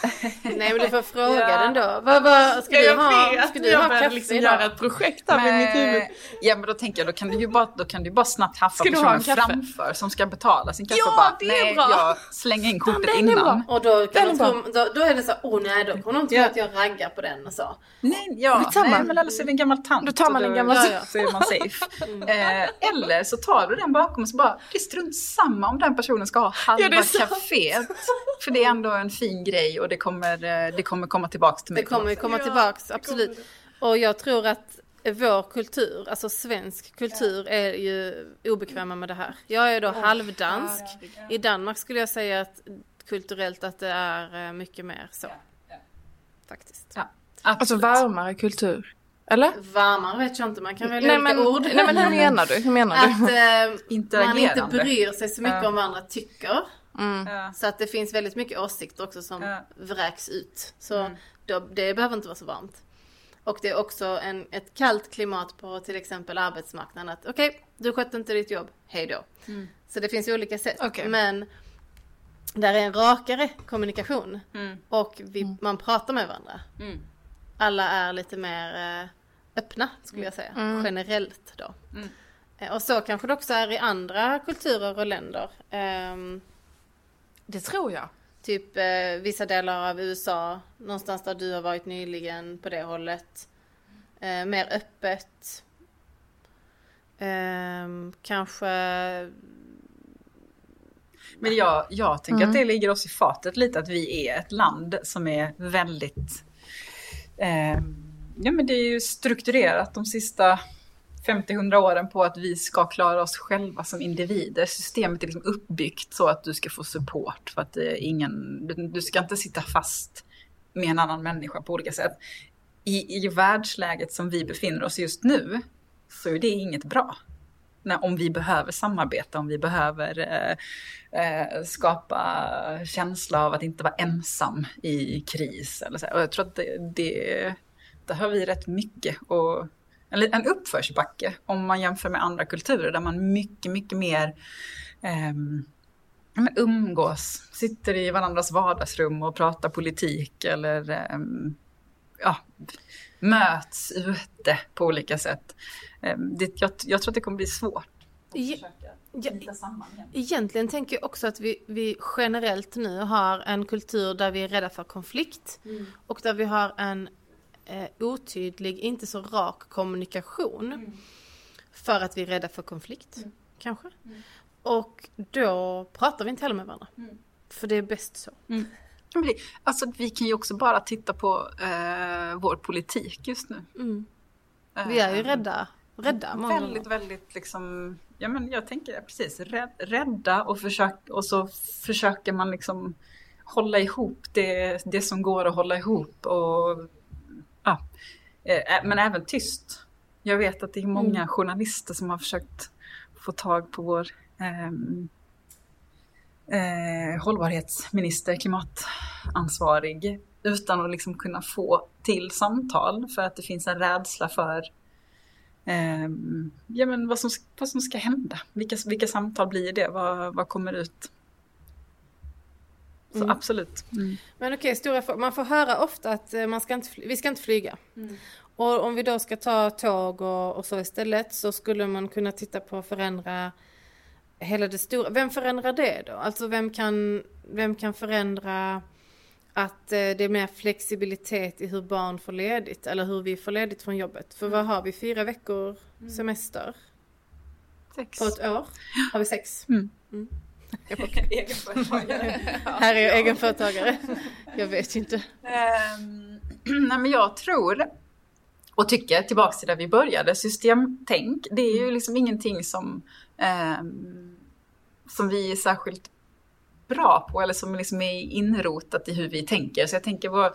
Nej men du får fråga Ja. den då. Vad, vad, ska du ha, vet, ska du jag ha började kaffe liksom idag? göra ett projekt här med mitt huvud. Ja men då tänker jag, då kan du ju bara, då kan du bara snabbt haffa Ska personen framför som ska betala sin kaffe Ja, och bara, det är nej bra. jag slänger in kortet är innan. Och då, kan tro, då, då är det så, åh nej då kommer de tro Ja. att jag raggar på den och så. Nej, ja, nej men eller så är det en gammal tant. Då tar man en gammal- ja, Ja. Så är man safe. Eh, eller så tar du den bakom och så bara, det är strunt samma om den personen ska ha halva Ja, kaféet. För det är ändå en fin grej och det kommer, eh, det kommer komma tillbaks till mig. Det kommer komma Ja, tillbaks, absolut. Och jag tror att vår kultur, alltså svensk kultur, är ju obekväma med det här. Jag är då halvdansk. I Danmark skulle jag säga att kulturellt att det är eh, mycket mer så. Faktiskt. Ja, Alltså varmare kultur. Eller? Varmare vet jag inte, man kan välja Nej olika men, ord. nej men hur menar du? Hur menar du? Att eh, man inte bryr sig så mycket Ja. om vad andra tycker. Mm. Ja. Så att det finns väldigt mycket åsikter också som Ja. vräks ut. Så Mm. då, det behöver inte vara så varmt. Och det är också en, ett kallt klimat på till exempel arbetsmarknaden. Att okej, du skötte inte ditt jobb, hej då. Mm. Så det finns ju olika sätt. Okej. Men där är en rakare kommunikation. Mm. Och vi, man pratar med varandra. Mm. Alla är lite mer eh, öppna skulle jag säga. Mm. Generellt då. Mm. Eh, Och så kanske det också är i andra kulturer och länder. Ehm, Det tror jag. Typ eh, vissa delar av USA, någonstans där du har varit nyligen på det hållet. Eh, mer öppet. Ehm, kanske... Men jag, jag tänker mm. att det ligger oss i fatet lite att vi är ett land som är väldigt... Eh, ja men det är ju strukturerat de sista 50-100 åren på att vi ska klara oss själva som individer. Systemet är liksom uppbyggt så att du ska få support för att eh, ingen, du ska inte sitta fast med en annan människa på olika sätt. I, I världsläget som vi befinner oss just nu så är det inget bra. När, om vi behöver samarbeta, om vi behöver eh, eh, skapa känsla av att inte vara ensam i kris. Eller så. Och jag tror att det, det, det har vi rätt mycket och en, en uppförsbacke om man jämför med andra kulturer där man mycket, mycket mer eh, umgås, sitter i varandras vardagsrum och pratar politik eller eh, ja, möts ute på olika sätt. Eh, det, jag, jag, tror att det kommer bli svårt. Ja, egentligen tänker jag också att vi, vi, generellt nu har en kultur där vi är rädda för konflikt mm. och där vi har en eh, otydlig, inte så rak kommunikation. Mm. För att vi är rädda för konflikt, mm. kanske. Mm. Och då pratar vi inte heller med varandra. Mm. För det är bäst så. Mm. Alltså vi kan ju också bara titta på eh, vår politik just nu. Mm. Vi är ju rädda. Rädda många Väldigt, gånger. väldigt liksom, ja men jag tänker precis, rädda och, försök, och så försöker man liksom hålla ihop det, det som går att hålla ihop och ja, eh, men även tyst. Jag vet att det är många mm. journalister som har försökt få tag på vår eh, eh, hållbarhetsminister, klimatansvarig, utan att liksom kunna få till samtal för att det finns en rädsla för eh, ja, men vad, som, vad som ska hända. Vilka, vilka samtal blir det? Vad, vad kommer ut? Så mm. absolut. Mm. Men okej, stora Man får höra ofta att eh, man ska inte, vi ska inte flyga. Mm. Och om vi då ska ta tåg och, och, så istället så skulle man kunna titta på att förändra hela det stora. Vem förändrar det då? Alltså vem kan, vem kan förändra att eh, det är mer flexibilitet i hur barn får ledigt eller hur vi får ledigt från jobbet. För vad mm. har vi? Fyra veckor mm. semester? Sex. På ett år har vi sex. Mm. Egenföretagare. Här är jag egenföretagare. Jag vet inte. Um, nej men jag tror och tycker, tillbaka till där vi började, systemtänk, det är ju mm. liksom ingenting som, um, som vi är särskilt bra på eller som liksom är inrotat i hur vi tänker. Så jag tänker vår, eh,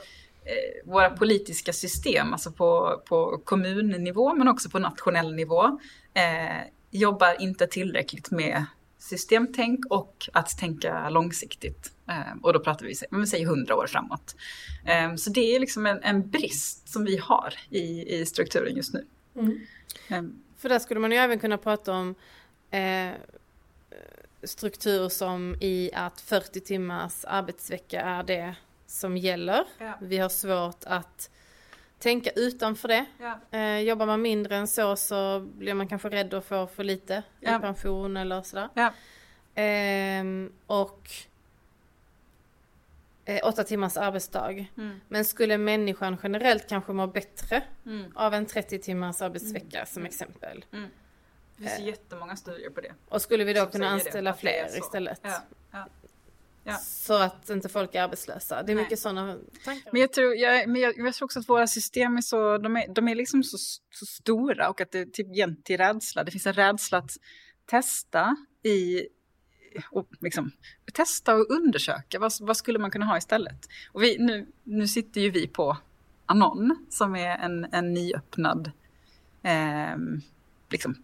våra politiska system, alltså på, på kommunnivå men också på nationell nivå, eh, jobbar inte tillräckligt med systemtänk och att tänka långsiktigt. Eh, och då pratar vi, men säg 100 år framåt. Eh, så det är liksom en, en, brist som vi har i, i strukturen just nu. Mm. Um, För där skulle man ju även kunna prata om eh, struktur som i att 40 timmars arbetsvecka är det som gäller. Ja. Vi har svårt att tänka utanför det. Ja. Eh, jobbar man mindre än så så blir man kanske rädd att få för lite ja. i pension eller sådär. Ja. Eh, och eh, åtta timmars arbetsdag. Mm. Men skulle människan generellt kanske må bättre mm. av en 30 timmars arbetsvecka mm. som exempel. Mm. Det finns eh. jättemånga studier på det. Och skulle vi då kunna anställa fler istället? Ja. Ja. Så att inte folk är arbetslösa. Det är Nej. mycket sådana tankar. Men jag tror, jag, men jag, jag, tror också att våra system är så, de är, de är liksom så, så stora och att det är typ jämt till rädsla. Det finns en rädsla att testa i och liksom, testa och undersöka vad, vad skulle man kunna ha istället. Och vi, nu, nu sitter ju vi på Anon som är en, en nyöppnad eh, liksom,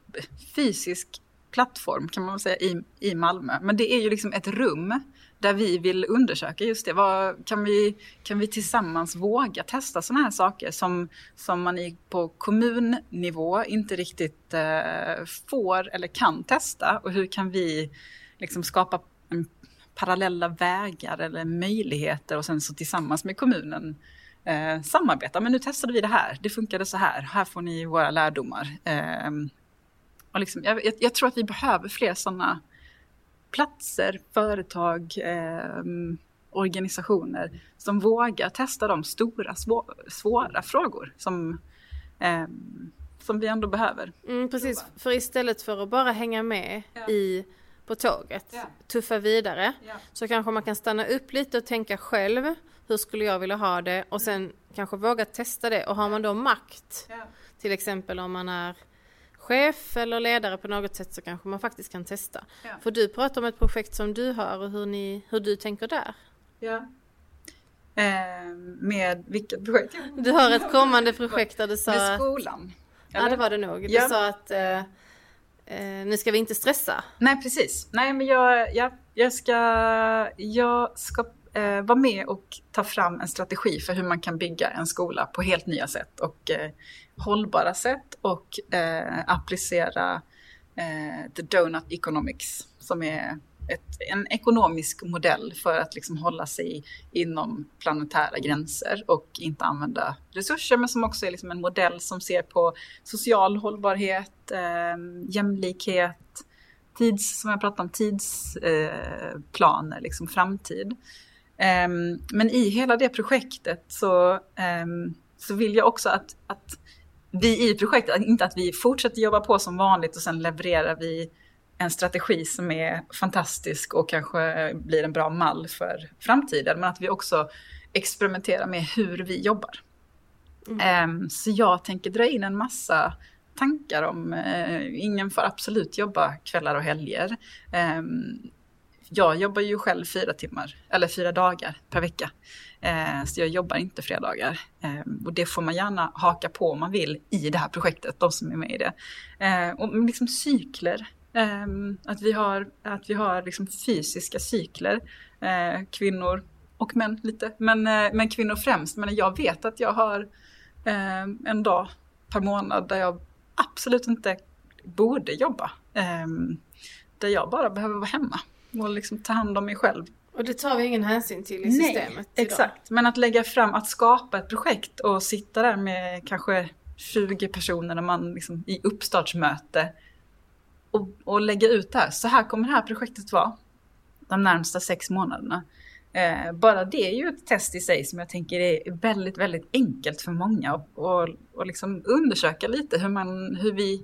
fysisk plattform kan man väl säga i, i Malmö. Men det är ju liksom ett rum där vi vill undersöka just det. Vad, kan, vi, kan vi tillsammans våga testa sådana här saker som, som man i, på kommunnivå inte riktigt eh, får eller kan testa? Och hur kan vi liksom skapa en, parallella vägar eller möjligheter och sen så tillsammans med kommunen eh, samarbeta. Men nu testade vi det här, det funkade så här, här får ni våra lärdomar. Eh, och liksom, jag, jag, tror att vi behöver fler sådana platser, företag, eh, organisationer som vågar testa de stora, svå svåra frågor som, eh, som vi ändå behöver. Mm, precis, för istället för att bara hänga med ja. i på tåget, Ja. tuffa vidare, Ja. så kanske man kan stanna upp lite och tänka själv, hur skulle jag vilja ha det? Och sen kanske våga testa det. Och har man då makt, till exempel om man är chef eller ledare på något sätt så kanske man faktiskt kan testa. Ja. För du pratar om ett projekt som du har och hur, ni, hur du tänker där. Ja. Eh, med vilket projekt? Du har ett kommande projekt där du sa Med skolan. Ja det var det nog. Du Ja. sa att eh, eh, nu ska vi inte stressa. Nej, precis. Nej, men jag, jag, jag ska, jag ska eh, vara med och ta fram en strategi för hur man kan bygga en skola på helt nya sätt och eh, hållbara sätt och eh, applicera eh, the donut economics som är ett, en ekonomisk modell för att liksom hålla sig inom planetära gränser och inte använda resurser men som också är liksom en modell som ser på social hållbarhet, eh, jämlikhet, tids, som jag pratade om, tidsplaner, eh, liksom framtid. Ehm, men i hela det projektet så, ehm, så vill jag också att, att vi i projektet, inte att vi fortsätter jobba på som vanligt och sen levererar vi en strategi som är fantastisk och kanske blir en bra mall för framtiden, men att vi också experimenterar med hur vi jobbar. Ehm, så jag tänker dra in en massa tankar om, eh, ingen får absolut jobba kvällar och helger. Jag jobbar ju själv fyra timmar, eller fyra dagar per vecka. Eh, så jag jobbar inte fredagar. Eh, och det får man gärna haka på om man vill i det här projektet, de som är med i det. Eh, och liksom cykler. Eh, att vi har, att vi har liksom fysiska cykler. Eh, kvinnor och män lite, men, eh, men kvinnor främst. Men jag vet att jag har eh, en dag per månad där jag absolut inte borde jobba. Eh, där jag bara behöver vara hemma och liksom ta hand om mig själv Och det tar vi ingen hänsyn till i systemet idag. Exakt, men att lägga fram, att skapa ett projekt och sitta där med kanske 20 personer när man liksom i uppstartsmöte och, och lägga ut det här. Så här kommer det här projektet vara de närmsta sex månaderna. Eh, bara det är ju ett test i sig som jag tänker är väldigt, väldigt enkelt för många och, och, och liksom undersöka lite hur, man, hur vi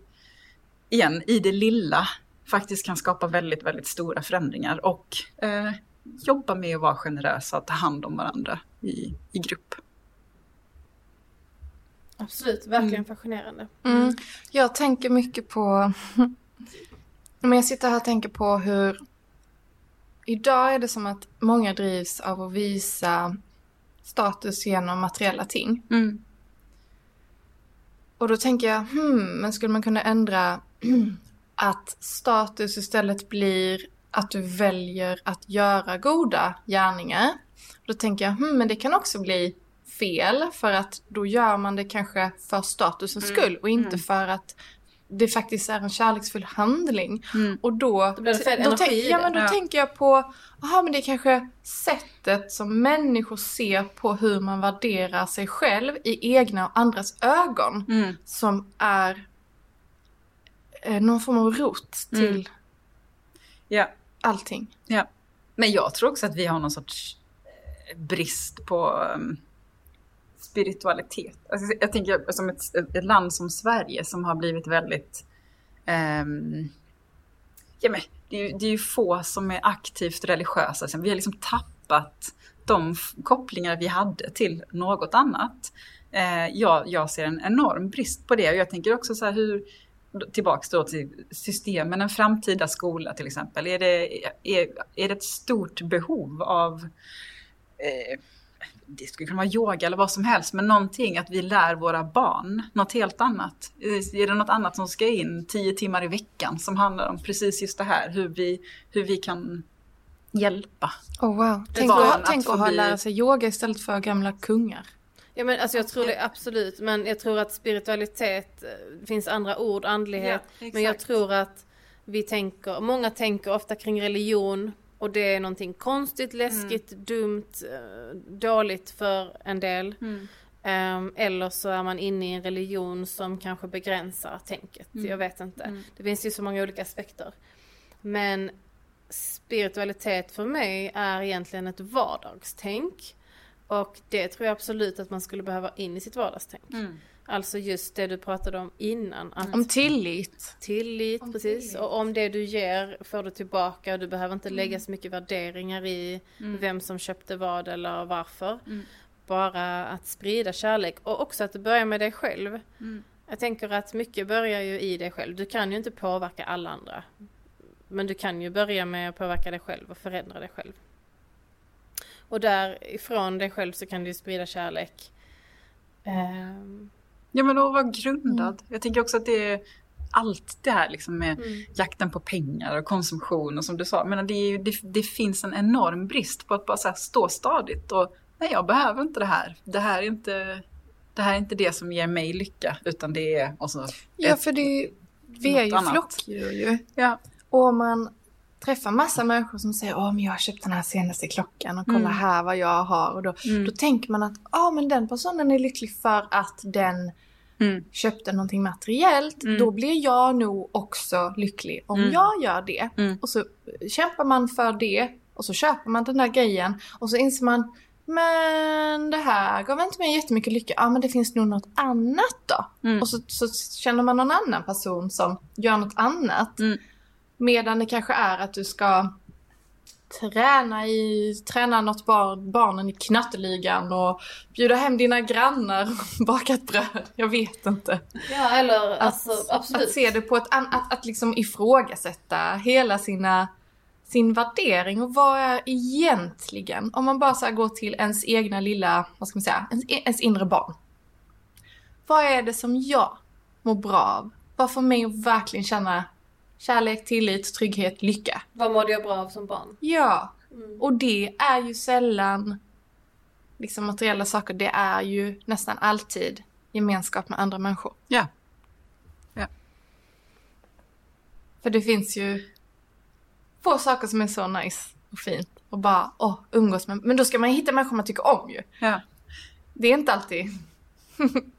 igen i det lilla faktiskt kan skapa väldigt, väldigt stora förändringar och eh, jobba med att vara generösa och ta hand om varandra i, i grupp. Absolut, verkligen fascinerande. Mm. Jag tänker mycket på... Men jag sitter här och tänker på hur... Idag är det som att många drivs av att visa status genom materiella ting. Och då tänker jag, hmm, men skulle man kunna ändra att status istället blir att du väljer att göra goda gärningar. Då tänker jag, hmm, men det kan också bli fel för att då gör man det kanske för statusens skull och inte för att det faktiskt är en kärleksfull handling. Och då, Då då, tänk, ja, men då Ja. tänker jag på, aha, men det är kanske sättet som människor ser på hur man värderar sig själv i egna och andras ögon Mm. som är någon form av rot till Mm. Ja, allting. ja. Men jag tror också att vi har någon sorts eh, brist på um, spiritualitet. Alltså, jag tänker som ett, ett land som Sverige som har blivit väldigt... ehm, ja, men, det, är, ju- det är ju få som är aktivt religiösa. Vi har liksom tappat de kopplingar vi hade till något annat. Eh, jag, jag ser en enorm brist på det och jag tänker också så här hur tillbaks då till systemen, en framtida skola till exempel. Är det, är, är det ett stort behov av eh, det skulle kunna vara yoga eller vad som helst, men någonting att vi lär våra barn något helt annat. Är det något annat som ska in tio timmar i veckan som handlar om precis just det här, hur vi, hur vi kan hjälpa. Oh wow. Tänk, barn att, att tänk få att ha bli- lära sig yoga istället för gamla kungar. Ja men alltså jag tror det absolut, men jag tror att spiritualitet, eh, det finns andra ord, andlighet, Ja, men jag tror att vi tänker, många tänker ofta kring religion och det är någonting konstigt, läskigt, dumt, eh, dåligt för en del. Ehm, eller så är man inne i en religion som kanske begränsar tänket, jag vet inte. Det finns ju så många olika aspekter. Men spiritualitet för mig är egentligen ett vardagstänk. Och det tror jag absolut att man skulle behöva in i sitt vardagstänk. Alltså just det du pratade om innan. Att Om tillit. tillit, Om precis. tillit. Och om det du ger får du tillbaka. Du behöver inte lägga så mycket värderingar i Mm. vem som köpte vad eller varför. Bara att sprida kärlek och också att det börjar med dig själv. Mm. Jag tänker att mycket börjar ju i dig själv. Du kan ju inte påverka alla andra. Men du kan ju börja med att påverka dig själv och förändra dig själv. Och därifrån dig själv så kan du sprida kärlek. Ehm, Ja men att vara grundad. Jag tänker också att det är allt det här liksom med Mm. jakten på pengar och konsumtion och som du sa. Men det, är det, det finns en enorm brist på att bara stå stadigt och nej jag behöver inte det här. Det här är inte det, här är inte det som ger mig lycka utan det är och så Ja, för det, vi är ju flockdjur ju. Ja. Och man träffar massa människor som säger åh men jag har köpt den här senaste klockan och kolla Mm. här vad jag har. Och då, Mm. då tänker man att ja men den personen är lycklig för att den Mm. köpte någonting materiellt. Mm. Då blir jag nog också lycklig om Mm. jag gör det. Mm. Och så kämpar man för det och så köper man den där grejen och så inser man men det här gav inte mig jättemycket lycka. Ja men det finns nog något annat då. Och så, så känner man någon annan person som gör något annat. Medan det kanske är att du ska träna i, träna något barn, barnen i knatteligan och bjuda hem dina grannar och baka ett bröd. Jag vet inte. Ja eller Att, alltså absolut. att se det på ett att, att liksom ifrågasätta hela sina sin värdering och vad är egentligen, om man bara så går till ens egna lilla, vad ska man säga, ens, ens inre barn. Vad är det som jag mår bra av? Vad får mig att verkligen känna kärlek, tillit, trygghet, lycka? Vad mådde jag bra av som barn? Ja, Mm. och det är ju sällan liksom materiella saker, det är ju nästan alltid gemenskap med andra människor. Ja. Ja. För det finns ju få saker som är så nice och fint och bara åh, umgås med. Men då ska man hitta människor man tycker om ju. Ja. Det är inte alltid. det är inte alltid.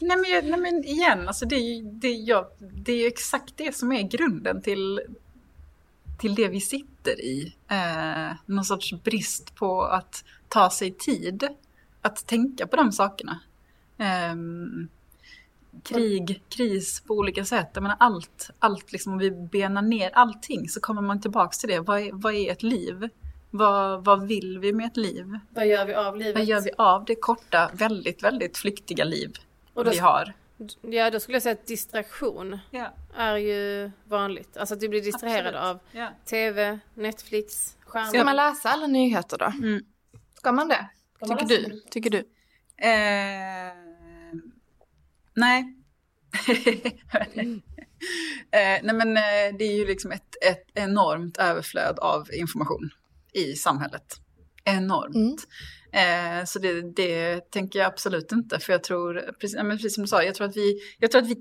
Nej men, nej men igen, alltså det, är ju- det, ja, det är ju exakt det som är grunden till, till det vi sitter i. Eh, någon sorts brist på att ta sig tid att tänka på de sakerna. Eh, krig, kris på olika sätt. Jag menar allt, allt liksom om vi benar ner allting så kommer man tillbaka till det. Vad är, vad är ett liv? Vad, vad vill vi med ett liv? Vad gör vi av livet? Vad gör vi av det korta, väldigt, väldigt flyktiga liv då- vi har? Ja då skulle jag säga att distraktion Ja. är ju vanligt. Alltså att du blir distraherad Absolut. av Ja. TV, Netflix, skärmar. Ska man läsa alla nyheter då? Mm. Ska man det? Ska man Tycker du? Tycker du? Eh, nej. eh, nej men eh, det är ju liksom ett, ett enormt överflöd av information i samhället. Enormt. Eh, så det, det tänker jag absolut inte. För jag tror, precis, precis som du sa, jag tror att vi, jag tror att vi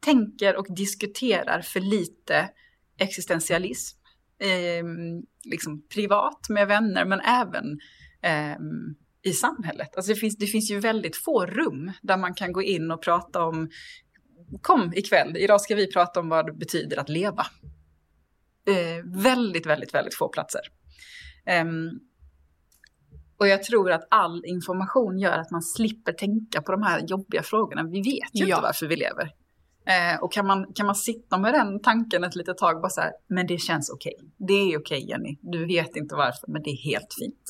tänker och diskuterar för lite existentialism. Eh, liksom privat med vänner men även ehm, i samhället. Alltså det, finns, det finns ju väldigt få rum där man kan gå in och prata om Kom ikväll, idag ska vi prata om vad det betyder att leva. Eh, väldigt, väldigt, väldigt få platser. Ehm, och jag tror att all information gör att man slipper tänka på de här jobbiga frågorna. Vi vet ju Ja. inte varför vi lever. Eh, och kan man, kan man sitta med den tanken ett litet tag, bara så här, men det känns okej. Det är okej Jenny, du vet inte varför, men det är helt fint.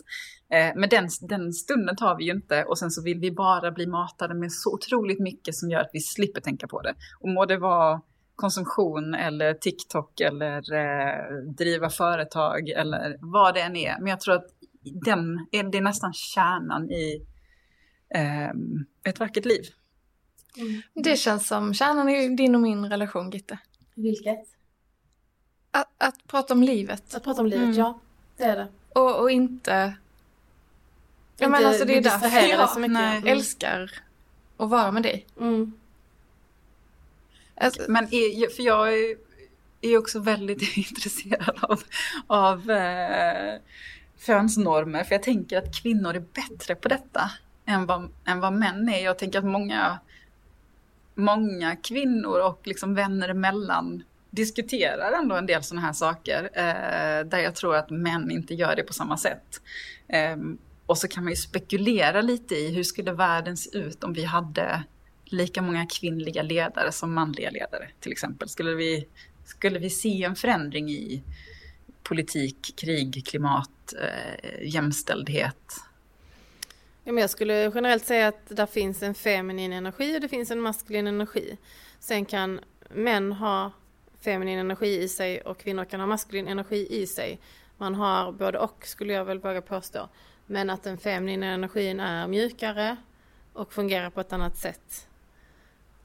Eh, men den, den stunden tar vi ju inte och sen så vill vi bara bli matade med så otroligt mycket som gör att vi slipper tänka på det. Och må det vara konsumtion eller TikTok eller eh, driva företag eller vad det än är. Men jag tror att den är, det är nästan kärnan i eh, ett vackert liv. Det känns som kärnan i din och min relation, Gitte. Vilket? Att, att prata om livet. Att prata om livet, Mm. ja. Det är det. Och, och inte... Ja, men Inte alltså det är därför jag så mycket. nej. Mm. älskar att vara med dig. Mm. Alltså, Men är, för jag är, är också väldigt intresserad av, av eh, könsnormer. För jag tänker att kvinnor är bättre på detta än vad, än vad män är. Jag tänker att många, många kvinnor och liksom vänner emellan diskuterar ändå en del sådana här saker. Eh, där jag tror att män inte gör det på samma sätt. Eh, och så kan man ju spekulera lite i hur skulle världen se ut om vi hade lika många kvinnliga ledare som manliga ledare till exempel. Skulle vi, skulle vi se en förändring i politik, krig, klimat, eh, jämställdhet? Ja, men jag skulle generellt säga att det finns en feminin energi och det finns en maskulin energi. Sen kan män ha feminin energi i sig och kvinnor kan ha maskulin energi i sig. Man har både och skulle jag väl våga påstå. Men att den feminina energin är mjukare och fungerar på ett annat sätt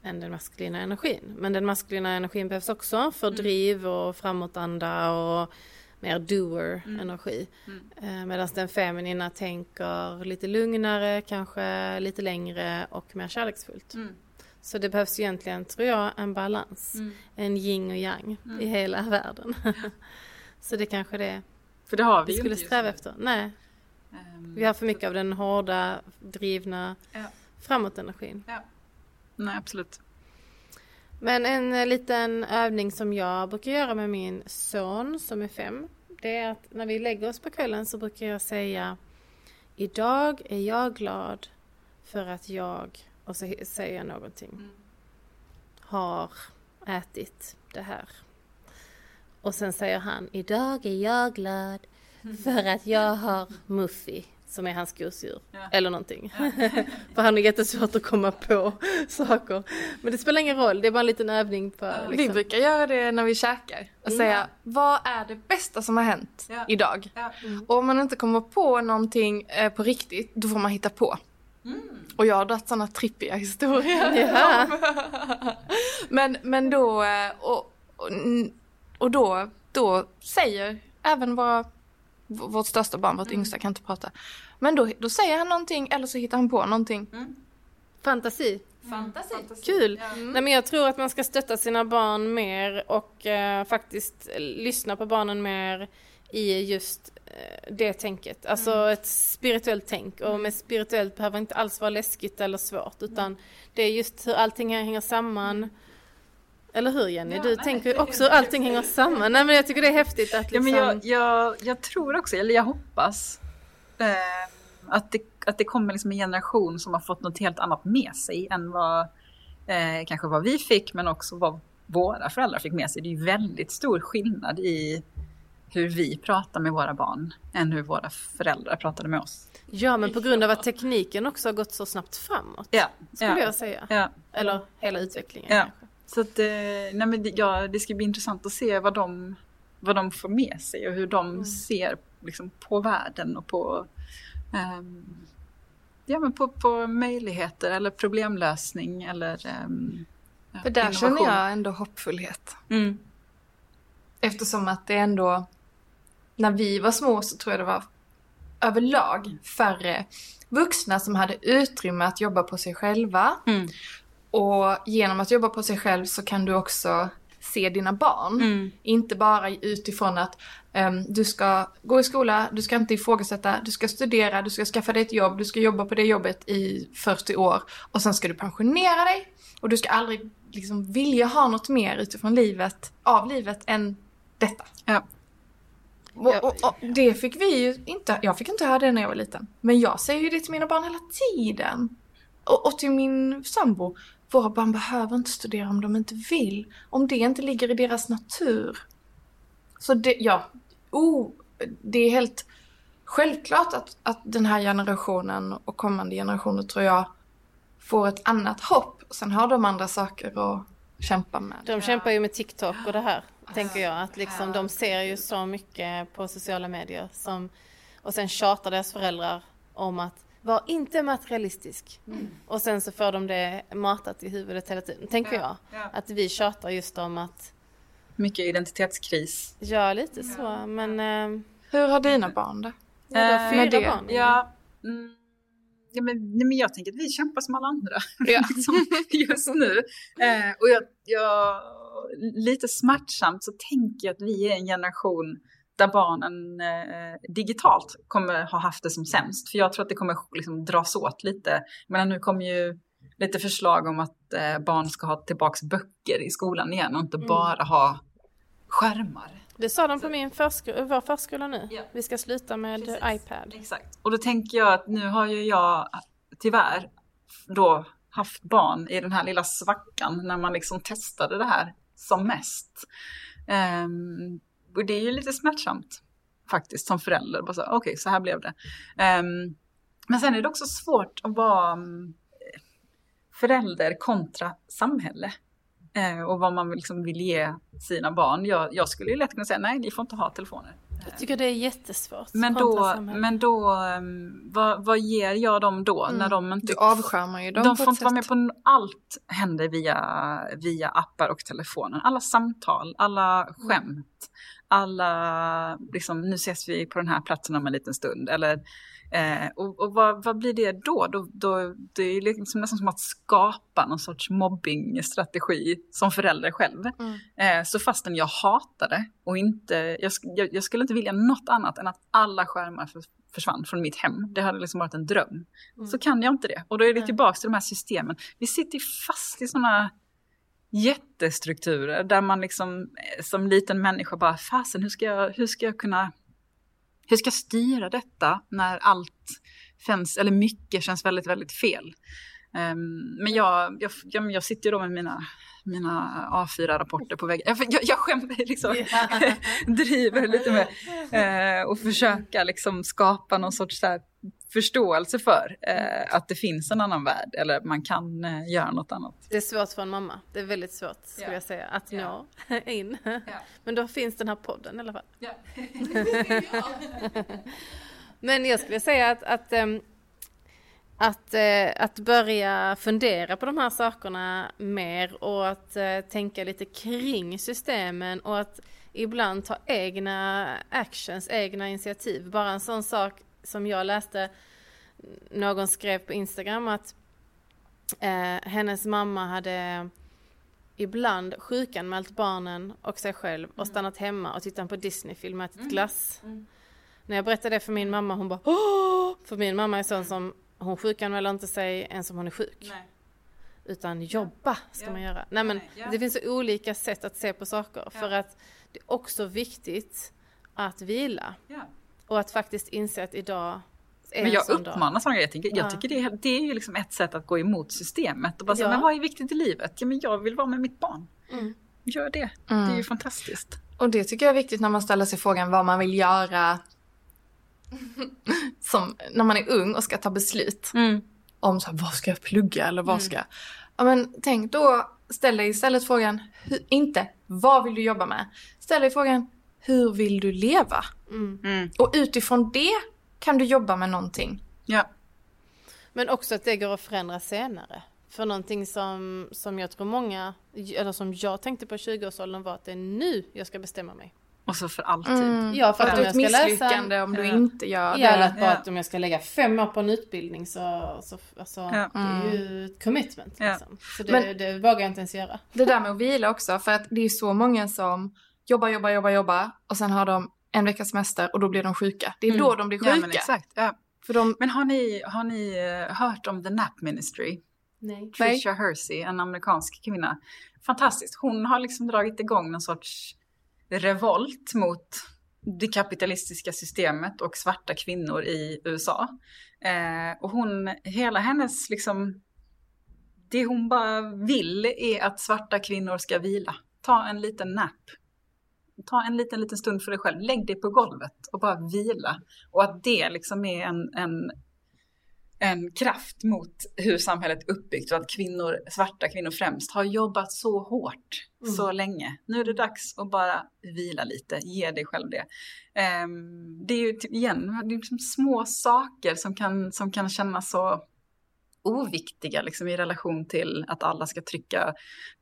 än den maskulina energin. Men den maskulina energin behövs också för mm. driv och framåtanda och mer doer-energi. Mm. mm. Eh, Medan den feminina tänker lite lugnare, kanske lite längre och mer kärleksfullt. Mm. Så det behövs egentligen, tror jag, en balans. Mm. En yin och yang mm. i hela världen. Så det kanske det För det har vi vi skulle sträva efter. Nej. Um, vi har för mycket av den hårda, drivna ja. framåt-energin. Ja. Nej, absolut. Men en eh, liten övning som jag brukar göra med min son som är fem. Det är att när vi lägger oss på kvällen så brukar jag säga Idag är jag glad för att jag och så säger jag någonting. Mm. Har ätit det här. Och sen säger han Idag är jag glad mm. för att jag har Muffy som är hans gosedjur. Ja. Eller någonting. Ja. För han är jättesvårt att komma på saker. Men det spelar ingen roll, det är bara en liten övning på... Ja. Liksom. Vi brukar göra det när vi käkar. Och mm. säga, vad är det bästa som har hänt idag? Mm. Och om man inte kommer på någonting eh, på riktigt, då får man hitta på. Mm. Och jag har dragit sådana trippiga historier. Ja. men, men då, eh, och, och, och då, då säger även våra vårt största barn, vårt mm. yngsta kan inte prata. Men då, då säger han någonting eller så hittar han på någonting. Mm. Fantasi. Fantasi. Kul! Mm. Nej, men jag tror att man ska stötta sina barn mer och eh, faktiskt lyssna på barnen mer i just eh, det tänket. Alltså mm. ett spirituellt tänk och med spirituellt behöver inte alls vara läskigt eller svårt utan det är just hur allting hänger samman eller hur Jenny? Ja, du nej, tänker också att allting hänger samman. Nej men jag tycker det är häftigt att liksom... Ja, men jag, liksom- jag, jag tror också, eller jag hoppas eh, att, det, att det kommer liksom en generation som har fått något helt annat med sig än vad eh, kanske vad vi fick men också vad våra föräldrar fick med sig. Det är ju väldigt stor skillnad i hur vi pratar med våra barn än hur våra föräldrar pratade med oss. Ja, men på grund av att tekniken också har gått så snabbt framåt. Ja, skulle ja, jag säga. Ja. Eller hela utvecklingen ja. kanske. Så att, eh, nej men ja, det ska bli intressant att se vad de, vad de får med sig och hur de mm. ser liksom, på världen och på, um, ja, men på, på möjligheter eller problemlösning eller um, För där innovation. känner jag ändå hoppfullhet. Mm. Eftersom att det ändå, när vi var små så tror jag det var överlag färre vuxna som hade utrymme att jobba på sig själva. Mm. Och genom att jobba på sig själv så kan du också se dina barn. Mm. Inte bara utifrån att um, du ska gå i skola, du ska inte ifrågasätta, du ska studera, du ska skaffa dig ett jobb, du ska jobba på det jobbet i 40 år och sen ska du pensionera dig. Och du ska aldrig liksom vilja ha något mer utifrån livet, av livet än detta. Ja. Och, och, och, det fick vi ju inte, jag fick inte höra det när jag var liten. Men jag säger ju det till mina barn hela tiden. Och, och till min sambo. Våra barn behöver inte studera om de inte vill. Om det inte ligger i deras natur. Så det, ja. Oh, det är helt självklart att, att den här generationen och kommande generationer tror jag får ett annat hopp. Sen har de andra saker att kämpa med. De kämpar ju med TikTok och det här, tänker jag. Att liksom, de ser ju så mycket på sociala medier. Som, och sen tjatar deras föräldrar om att var inte materialistisk. Mm. Och sen så får de det matat i huvudet hela tiden, tänker ja, jag. Ja. Att vi tjatar just om att... Mycket identitetskris. Ja, lite så, men... Eh... Hur har dina barn det? Ja, fyra det? barn. Ja. Mm. Ja, men, nej, men jag tänker att vi kämpar som alla andra ja. liksom, just nu. Eh, och jag, jag, lite smärtsamt så tänker jag att vi är en generation där barnen eh, digitalt kommer ha haft det som sämst. För jag tror att det kommer liksom dras åt lite. Men nu kommer ju lite förslag om att eh, barn ska ha tillbaks böcker i skolan igen och inte mm. bara ha skärmar. Det sa de på min förskola, vår förskola nu. Ja. Vi ska sluta med Precis. iPad. Exakt. Och då tänker jag att nu har ju jag tyvärr då haft barn i den här lilla svackan när man liksom testade det här som mest. Ehm, och det är ju lite smärtsamt faktiskt som förälder. Bara så, Okej, så här blev det. Um, men sen är det också svårt att vara mm, förälder kontra samhälle. Uh, och vad man liksom vill ge sina barn. Jag, jag skulle ju lätt kunna säga nej, ni får inte ha telefoner. Jag tycker det är jättesvårt. Men då, men då um, vad, vad ger jag dem då när de inte... Du avskärmar ju dem de får inte vara med sätt. på allt händer via, via appar och telefonen. Alla samtal, alla skämt, alla liksom nu ses vi på den här platsen om en liten stund. Eller, eh, och och vad, vad blir det då? då, då det är liksom nästan som att skapa någon sorts mobbingstrategi som förälder själv. Mm. Eh, så fastän jag hatar det och inte, jag, jag, jag skulle inte vilja något annat än att alla skärmar för, försvann från mitt hem. Det hade liksom varit en dröm. Mm. Så kan jag inte det. Och då är det tillbaka till de här systemen. Vi sitter fast i sådana jättestrukturer där man liksom eh, som liten människa bara, fasen hur ska jag, hur ska jag kunna, hur ska jag styra detta när allt känns, eller mycket känns väldigt, väldigt fel. Ehm, men jag, jag, jag, jag sitter ju då med mina, mina A4-rapporter på väggen. Jag, jag, jag skämtar liksom, driver lite med eh, och försöka liksom skapa någon sorts så här förståelse för eh, att det finns en annan värld eller man kan eh, göra något annat. Det är svårt för en mamma. Det är väldigt svårt skulle Ja. jag säga att Ja. nå in. Men då finns den här podden i alla fall. Ja. Men jag skulle säga att, att, ehm, att, eh, att börja fundera på de här sakerna mer och att eh, tänka lite kring systemen och att ibland ta egna actions, egna initiativ. Bara en sån sak som jag läste, någon skrev på Instagram att eh, hennes mamma hade ibland sjukanmält barnen och sig själv och stannat hemma och tittat på Disney-film och ätit glass. Mm. När jag berättade det för min mamma hon bara Åh! För min mamma är sån som hon sjukanmäler inte sig ens om hon är sjuk. Nej. Utan jobba ska Ja. man göra. Nej men ja. det finns så olika sätt att se på saker. För Ja. att det är också viktigt att vila. Och att faktiskt inse att idag är Men en jag uppmanar sådana grejer. Jag, tänker, Ja. jag tycker det, är- det är ju liksom ett sätt att gå emot systemet. Och bara säga, Ja. men vad är viktigt i livet? Ja, men jag vill vara med mitt barn. Mm. Gör det. Mm. Det är ju fantastiskt. Och det tycker jag är viktigt när man ställer sig frågan vad man vill göra som när man är ung och ska ta beslut om så här, vad ska jag plugga eller vad ska jag... Ja men tänk då, ställ dig istället frågan, hur, inte vad vill du jobba med? Ställ dig frågan, hur vill du leva? Mm. Mm. Och utifrån det kan du jobba med någonting. Ja. Men också att det går att förändra senare. För någonting som, som jag tror många, eller som jag tänkte på i 20-årsåldern var att det är nu jag ska bestämma mig. Och så för alltid. Ja, för Att att du om är jag ett ska misslyckande läsa... om du Ja. inte gör Ja, eller det. att bara Ja. att om jag ska lägga fem år på en utbildning så, så alltså, Ja. det är ju ett commitment. Ja. Liksom. Så det, Men- det vågar jag inte ens göra. Det där med att vila också, för att det är så många som jobbar, jobbar, jobbar, jobbar och sen har de en veckas semester och då blir de sjuka. Det är Mm. då de blir Ja, sjuka. men exakt. Ja. För de, Men har ni, har ni eh, hört om The Nap Ministry? Nej. Tricia Hersey, en amerikansk kvinna. Fantastiskt. Hon har liksom dragit igång någon sorts revolt mot det kapitalistiska systemet och svarta kvinnor i USA. Eh, och hon, hela hennes liksom, det hon bara vill är att svarta kvinnor ska vila. Ta en liten nap. Ta en liten, liten stund för dig själv. Lägg dig på golvet och bara vila. Och att det liksom är en, en en kraft mot hur samhället är uppbyggt och att kvinnor, svarta kvinnor främst, har jobbat så hårt Mm. så länge. Nu är det dags att bara vila lite, ge dig själv det. Ehm, det är ju typ, igen, det är liksom små saker som kan, som kan kännas så oviktiga liksom, i relation till att alla ska trycka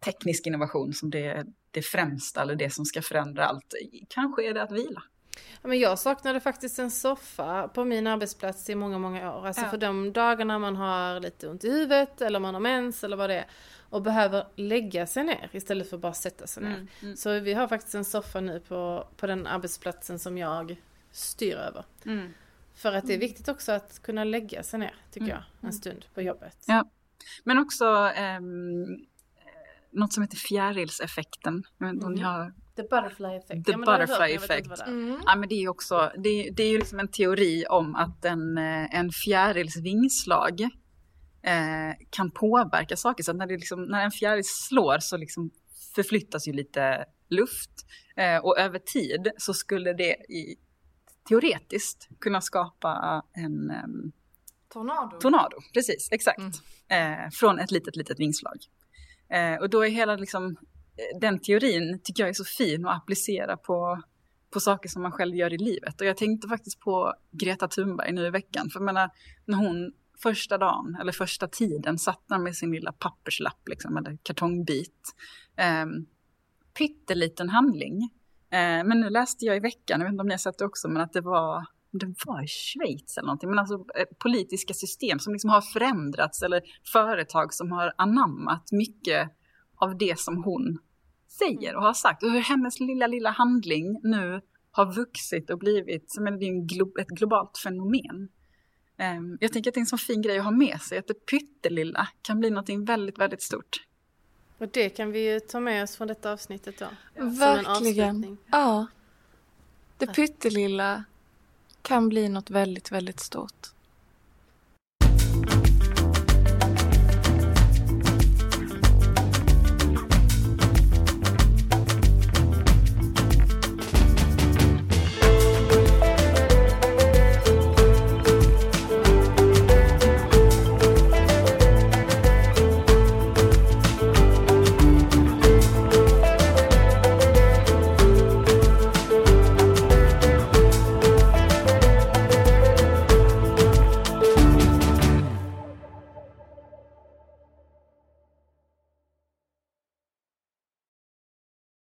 teknisk innovation som det, det främsta eller det som ska förändra allt. Kanske är det att vila. Ja, men jag saknade faktiskt en soffa på min arbetsplats i många, många år. Alltså Ja. för de dagarna man har lite ont i huvudet eller man har mens eller vad det är. Och behöver lägga sig ner istället för bara sätta sig ner. Mm, Så vi har faktiskt en soffa nu på, på den arbetsplatsen som jag styr över. mm. För att det är viktigt också att kunna lägga sig ner, tycker Mm. jag, en stund på jobbet. Ja. Men också ehm, något som heter fjärilseffekten. Jag vet inte om ni har The butterfly effect. The ja, butterfly hört, effect. Mm. Ja, men det är ju också, det, det är ju liksom en teori om att en, eh, en fjärils vingslag eh, kan påverka saker. Så när, det liksom, när en fjäril slår så liksom förflyttas ju lite luft. Eh, och över tid så skulle det i, teoretiskt kunna skapa en ehm, Tornado. tornado. Precis, exakt. Mm. Eh, från ett litet, litet vingslag. Eh, och då är hela liksom, eh, den teorin tycker jag är så fin att applicera på, på saker som man själv gör i livet. Och jag tänkte faktiskt på Greta Thunberg nu i veckan. För jag menar, när hon första dagen, eller första tiden, satt där med sin lilla papperslapp, liksom, eller kartongbit. Eh, pytteliten handling. Eh, men nu läste jag i veckan, jag vet inte om ni har sett det också, men att det var det var i Schweiz eller någonting, men alltså eh, politiska system som liksom har förändrats eller företag som har anammat mycket av det som hon säger och har sagt och hur hennes lilla, lilla handling nu har vuxit och blivit som en, det är glo, ett globalt fenomen. Ehm, jag tänker att det är en sån fin grej att ha med sig, att det pyttelilla kan bli någonting väldigt, väldigt stort. Och det kan vi ju ta med oss från detta avsnittet då. Verkligen. Ja. Det pyttelilla kan bli något väldigt, väldigt stort.